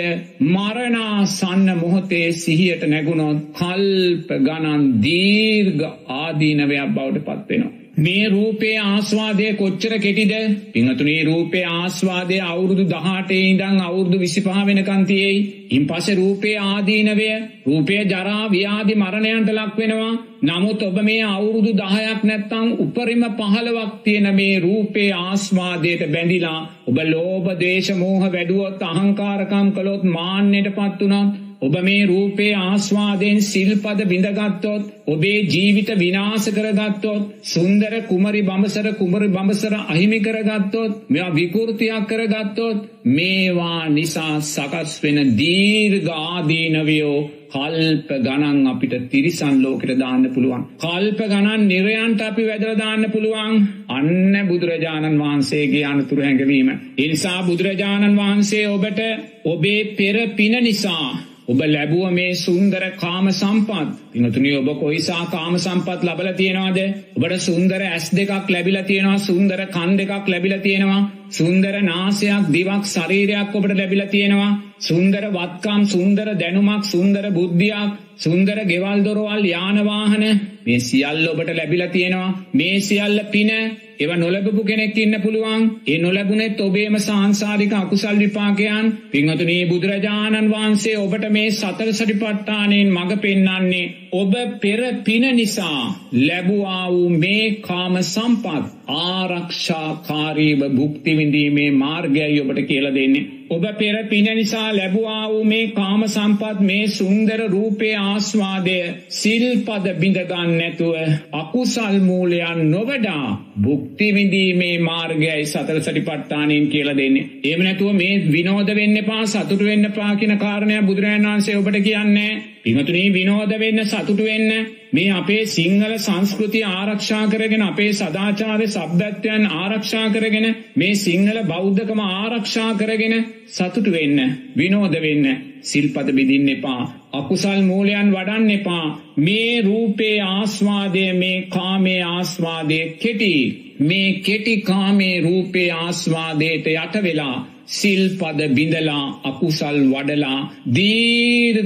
මරණාසන්න මොහොතේ සිහියට නැගුණොත් කල්ප ගණන් දීර්ග ආදීනවයක් බවට පත්වෙනවා. මේ රූපේ ආස්වාදය කොච්චර කෙටිද? පිංහතුනේ රූපේ ආස්වාදය අවුරුදු දහටේ ඉඳං අවුරුදු විසිපහ වෙනකන්තියෙයි ඉන් පස රූපේ ආදීනවය රූපය ජරා ව්‍යාධි මරණයන්ට ලක් වෙනවා. නමුත් ඔබ මේ අවුරුදු දහයක් නැත්තං උපරිම පහළවක් තියෙන මේ රූපේ ආස්වාදයට බැඳිලා ඔබ ලෝබ දේශමෝහ වැඩුවොත් අහංකාරකම් කළොත් මාන්‍යයට පත්වනොත් ඔබ මේ රූපේ ආස්වාදයෙන් සිල්පද බිඳගත්තොත් ඔබේ ජීවිත විනාස කරගත්තොත් සුන්දර කුමරි බඹසර කුමරි බඹසර අහිමි කරගත්තොත් මෙයා විකෘතියක් කරගත්තොත් මේවා නිසා සකස් වෙන දීර්ඝාදීනවයෝ කල්ප ගණන් අපිට තිරිසන් ලෝකට දාන්න පුළුවන්. කල්ප ගණන් නිරයන්ට අපි වැදල දාන්න පුළුවන් අන්න බුදුරජාණන් වහන්සේගේ අනතුර හැඟවීම. එනිසා බුදුරජාණන් වහන්සේ ඔබට ඔබේ පෙර පින නිසා ඔබ ලැබුව මේ සුන්දර කාම සම්පත්. පිනතුනි ඔබ කොයිසා කාම සම්පත් ලබල තියෙනවාද? ඔබට සුන්දර ඇස් දෙකක් ලැබිල තියෙනවා සුන්දර කන් දෙකක් ලැබිල තියෙනවා සුන්දර නාසයක් දිවක් ශරීරයක් ඔබට ලැබිල තියෙනවා සුන්දර වත්කම් සුන්දර දැනුමක් සුන්දර බුද්ධියක් සුන්දර ගෙවල් දොරවල් යානවාහන මේ සියල්ල ඔබට ලැබිල තියෙනවා. මේ සියල්ල පින ඒව නොලැබපු කෙනෙක් ඉන්න පුළුවන්. ඒ නොලැබුණෙත් ඔබේම සංසාරික අකුසල් විපාකයන්. පින්වතුනි බුදුරජාණන් වහන්සේ ඔබට මේ සතර සටිපට්ඨානයෙන් මඟ පෙන්වන්නේ ඔබ පෙර පින නිසා ලැබුවා වූ මේ කාම සම්පත්. ආරක්ෂාකාරීව භුක්ති විඳීමේ මාර්ගයයි ඔබට කියලා දෙන්නේ ඔබ පෙර පින නිසා ලැබුවා වූ මේ කාම සම්පත් මේ සුන්දර රූපේ ආස්වාදය සිල්පද බිඳගන්න නැතුව අකුසල් මූලයන් නොවඩා භුක්තිවිඳීමේ මාර්ගයයි සතර සටිපට්ඨානයෙන් කියලා දෙන්නේ. එහෙම නැතුව මේ විනෝද වෙන්න එපා සතුට වෙන්න එපා කියන කාරණය බුදුරජාණන් වහන්සේ ඔබට කියන්නේ. පින්වතුනි විනෝද වෙන්න සතුට වෙන්න මේ අපේ සිංහල සංස්කෘතිය ආරක්ෂා කරගෙන අපේ සදාචාරය සබ්දත්වයන් ආරක්ෂා කරගෙන මේ සිංහල බෞද්ධකම ආරක්ෂා කරගෙන සතුටු වෙන්න විනෝද වෙන්න සිල්පද බිදින්න එපා අකුසල් මූලයන් වඩන්න එපා. මේ රූපේ ආස්වාදය මේ කාමේ ආස්වාදය කෙටි. මේ කෙටි කාමේ රූපේ ආස්වාදයට යට වෙලා සිල්පද බිඳලා අකුසල් වඩලා දීර්ඝාදීනවයන්ට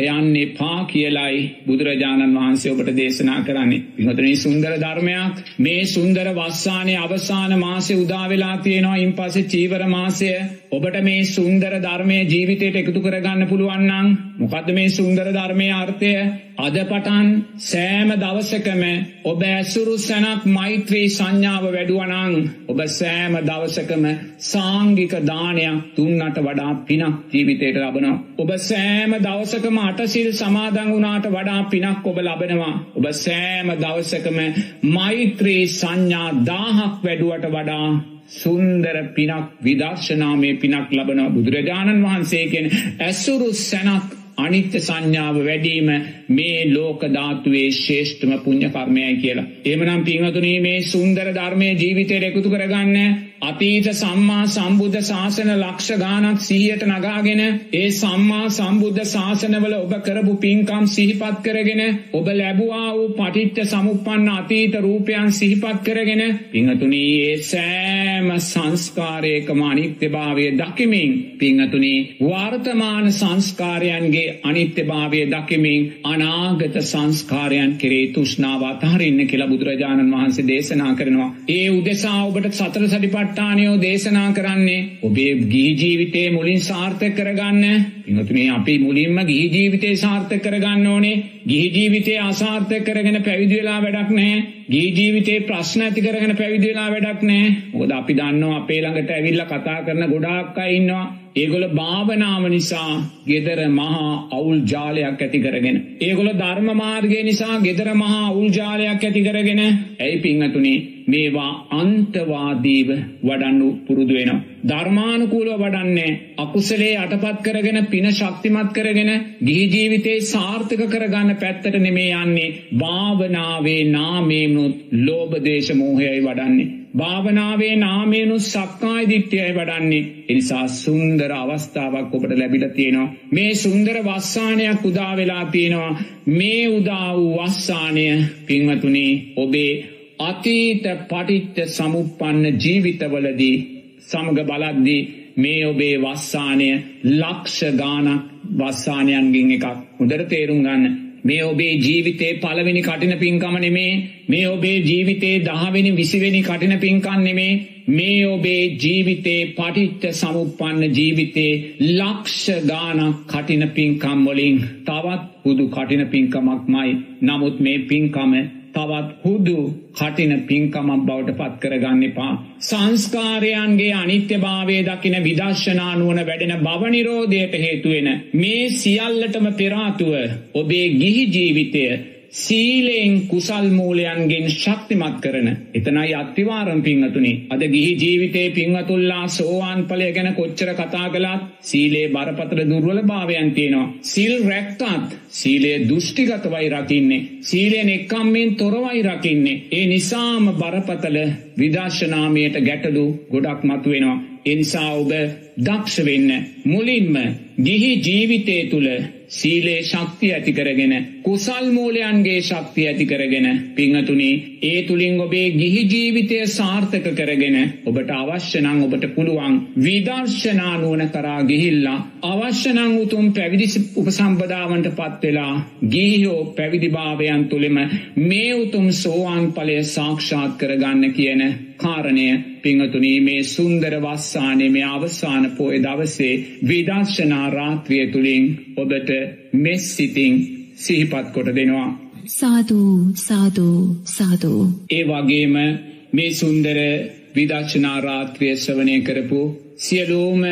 යන්න එපා කියලයි බුදුරජාණන් වහන්සේ ඔබට දේශනා කරන්නේ. පිහොතනී සුන්දර ධර්මයක්. මේ සුන්දර වස්සානය අවසාන මාසය උදාවෙලා තියෙනවා. ඉන් පස චීවර මාසය. ඔබට මේ සුන්දර ධර්මය ජීවිතයට එකතු කරගන්න පුළුවන්නම් මොකද මේ සුන්දර ධර්මය අර්ථය අද පටන් සෑම දවසකම ඔබ ඇසුරු සැනක් මෛත්‍රී සංඥාව වැඩුවනං ඔබ සෑම දවසකම සාංගික දානයක් තුන්නට වඩා පිනක් ජීවිතයට ලබනවා. ඔබ සෑම දවසකම අටසිල් සමාදං වුණාට වඩා පිනක් ඔබ ලබනවා. ඔබ සෑම දවසකම මෛත්‍රී සංඥා දාහක් වැඩුවට වඩා සුන්දර පිනක් විදර්ශනාමය පිනක් ලබනවා බුදුරජාණන් වහන්සේකෙන් ඇසුරු සැනක් අනිත්‍ය සංඥාව වැඩීම මේ ලෝක ධාතුවේ ශේෂ්ඨම පුණ්‍ය කර්මයයි කියලා. එහෙමනම් පින්වතුනි මේ සුන්දර ධර්මයේ ජීවිතයට එකතු කරගන්න අතීත සම්මා සම්බුද්ධ ශාසන ලක්ෂ ගානක් සිහියට නගාගෙන ඒ සම්මා සම්බුද්ධ ශාසනවල ඔබ කරපු පින්කම් සිහිපත් කරගෙන ඔබ ලැබුවා වූ පටිච්ච සමුප්පන්න අතීත රූපයන් සිහිපත් කරගෙන පිංහතුනී ඒ සෑම සංස්කාරයකම අනිත්‍යභාවය දකිමින් පිංහතුනී වර්තමාන සංස්කාරයන්ගේ අනිත්‍යභාවය දකිමින් අනාගත සංස්කාරයන් කෙරේ තුෂ්නාව අතහරින්න කියලා බුදුරජාණන් වහන්සේ දේශනා කරනවා. ඒ උදෙසා ඔබට සතර සටිපට සතිපට්ඨානයෝ දේශනා කරන්නේ ඔබේ ගිහි ජීවිතේ මුලින් සාර්ථක කරගන්න. පින්වතුනි අපි මුලින්ම ගිහි ජීවිතේ සාර්ථක කරගන්න ඕනේ. ගිහි ජීවිතේ අසාර්ථක කරගෙන පැවිදි වෙලා වැඩක් නැහැ. ගිහි ජීවිතේ ප්‍රශ්න ඇති කරගෙන පැවිදි වෙලා වැඩක් නැහැ. මොකද අපි දන්නවා අපේ ළඟට ඇවිල්ලා කතා කරන ගොඩාක් අය ඉන්නවා. ඒගොල භාවනාව නිසා ගෙදර මහා අවුල් ජාලයක් ඇති කරගෙන. ඒගොල ධර්ම මාර්ගය නිසා ගෙදර මහා අවුල් ජාලයක් ඇති කරගෙන. ඇයි පිංහතුනේ මේවා අන්තවාදීව වඩන්නු පුරුදු වෙනවා. ධර්මානුකූලව වඩන්නේ අකුසලේ අටපත් කරගෙන පින ශක්තිමත් කරගෙන ගිහි ජීවිතේ සාර්ථක කරගන්න පැත්තට නෙමේ යන්නේ භාවනාවේ නාමේනුත් ලෝභ දේශ මොහයයි වඩන්නේ. භාවනාවේ නාමේනු සක්කායි දිට්ඨියයි වඩන්නේ. එනිසා සුන්දර අවස්ථාවක් ඔබට ලැබිලා තියෙනවා. මේ සුන්දර වස්සානයක් උදා වෙලා තියෙනවා. මේ උදා වූ වස්සානය පින්වතුනි ඔබේ අතීත පටිච්ච සමුප්පන්න ජීවිතවලදී සමග බලද්දී මේ ඔබේ වස්සානය ලක්ෂ ගානක් වස්සානයන්ගින් එකක් හොඳට තේරුම් ගන්න. මේ ඔබේ ජීවිතේ පළවෙනි කටින පින්කම නෙමේ මේ ඔබේ ජීවිතේ දහවෙනි විසිවෙනි කටින පින්කම් නෙමේ මේ ඔබේ ජීවිතේ පටිච්ච සමුප්පන්න ජීවිතේ ලක්ෂ ගානක් කටින පින්කම් වලින් තවත් හුදු කටින පින්කමක්මයි. නමුත් මේ පින්කම තවත් හුදු කටින පින්කමක් බවට පත් කරගන්න එපා. සංස්කාරයන්ගේ අනිත්‍යභාවය දකින විදර්ශනානුවන වැඩෙන භවනිරෝධයට හේතුවෙන මේ සියල්ලටම පෙරාතුව ඔබේ ගිහි ජීවිතය සීලයෙන් කුසල් මූලයන්ගෙන් ශක්තිමත් කරන එතනයි අත්තිවාරම් පිංහතුනි අද ගිහි ජීවිතේ පිංහතුල්ලා සෝවාන් පලය ගැන කොච්චර කතා කලාත් සීලේ බරපතර දුර්වල භාවයන් තියෙනවා. සිල් රැක්කත් සීලේ දෘෂ්ටිගතවයි රකින්නේ. සීලයෙන් එක්කම්මෙන් තොරවයි රකින්නේ. ඒ නිසාම බරපතල විදර්ශනාමයට ගැටලු ගොඩක් මතු වෙනවා එනිසා ඔබ දක්ෂ වෙන්න මුලින්ම ගිහි ජීවිතය තුළ සීලේ ශක්තිය ඇති කරගෙන කුසල් මූලයන්ගේ ශක්තිය ඇති කරගෙන පිංහතුනි ඒ තුළින් ඔබේ ගිහි ජීවිතය සාර්ථක කරගෙන ඔබට අවශ්‍යනං ඔබට පුළුවන් විදර්ශනානුවන කරා ගිහිල්ලා අවශ්‍යනං උතුම් පැවිදි උපසම්පදාවන්ට පත්වෙලා ගිහිහෝ පැවිදිභාවයන් තුළෙම මේ උතුම් සෝවාන් පලය සාක්ෂාත් කරගන්න කියන කාරණය පිංහතුනී මේ සුන්දර වස්සානය මේ අවසාන පෝය දවසේ විදර්ශනා රාත්‍රිය තුළින් ඔබට මෙස් සිතිං සිහිපත් කොට දෙනවා. සාධූ සාධූ සාධූ. ඒ වගේම මේ සුන්දර විදර්ශනා රාත්‍රිය ශ්‍රවනය කරපු සියලූම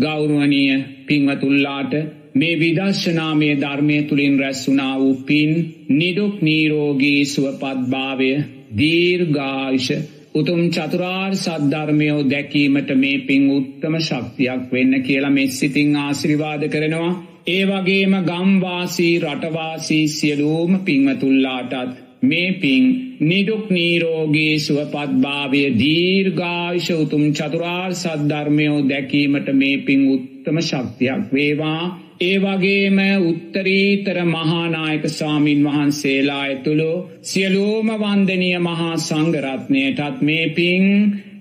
ගෞරුවනීය පින්වතුල්ලාට මේ විදර්ශනාමය ධර්මය තුළින් රැස්සුනා වූ පින් නිදුක් නීරෝගී සුවපත්භාවය දීර්ගායිෂ උතුම් චතුරාර් සද්ධර්මයෝ දැකීමට මේ පින් උත්තම ශක්තියක් වෙන්න කියලා මෙ සිතිං ආශිරිවාද කරනවා. ඒ වගේම ගම්වාසී රටවාසී සියලූම පිංවතුල්ලාටත් මේ පින් නිදුක් නීරෝගේ සුවපත්භාවය දීර්ඝායිෂ උතුම් චතුරාර් සද්ධර්මයෝ දැකීමට මේ පින් උත්තම ශක්තියක් වේවා ඒ වගේම උත්තරීතර මහානායක සාමීන් වහන්සේලා ඇතුළු සියලූම වන්දනය මහා සංගරත්නයටත් මේ පින්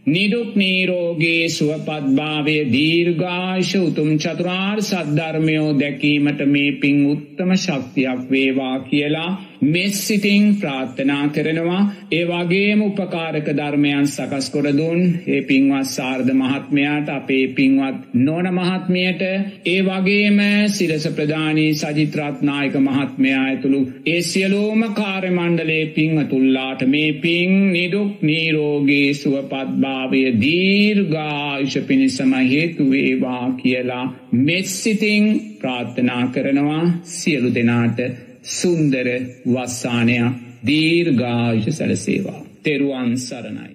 නිදුක් නීරෝගේ සුවපත්භාවය දීර්ඝාශ උතුම් චතුරාර් සද්ධර්මයෝ දැකීමට මේ පින් උත්තම ශක්තියක් වේවා කියලා මෙස් සිතිං ප්‍රාර්ථනා කරනවා. ඒ වගේම උපකාරක ධර්මයන් සකස් කොරදුන් ඒ පින්වත් සාර්ධ මහත්මයාට අපේ පින්වත් නොන මහත්මයට ඒ වගේම සිරස ප්‍රධානී සජිත්‍රත්නායක මහත්මයා ඇතුළු ඒ සියලෝම කාර්යමණ්ඩලේ පින්වතුල්ලාට මේ පින් නිදුක් නීරෝගේ සුවපත්භාවය දීර්ඝායුෂ පිණිසම හේතුවේවා කියලා මෙස්සිතිං ප්‍රාර්ථනා කරනවා. සියලු දෙනාට සුන්දර වස්සානයක් දීර්ඝායුෂ සැලසේවා. තෙරුවන් සරණයි.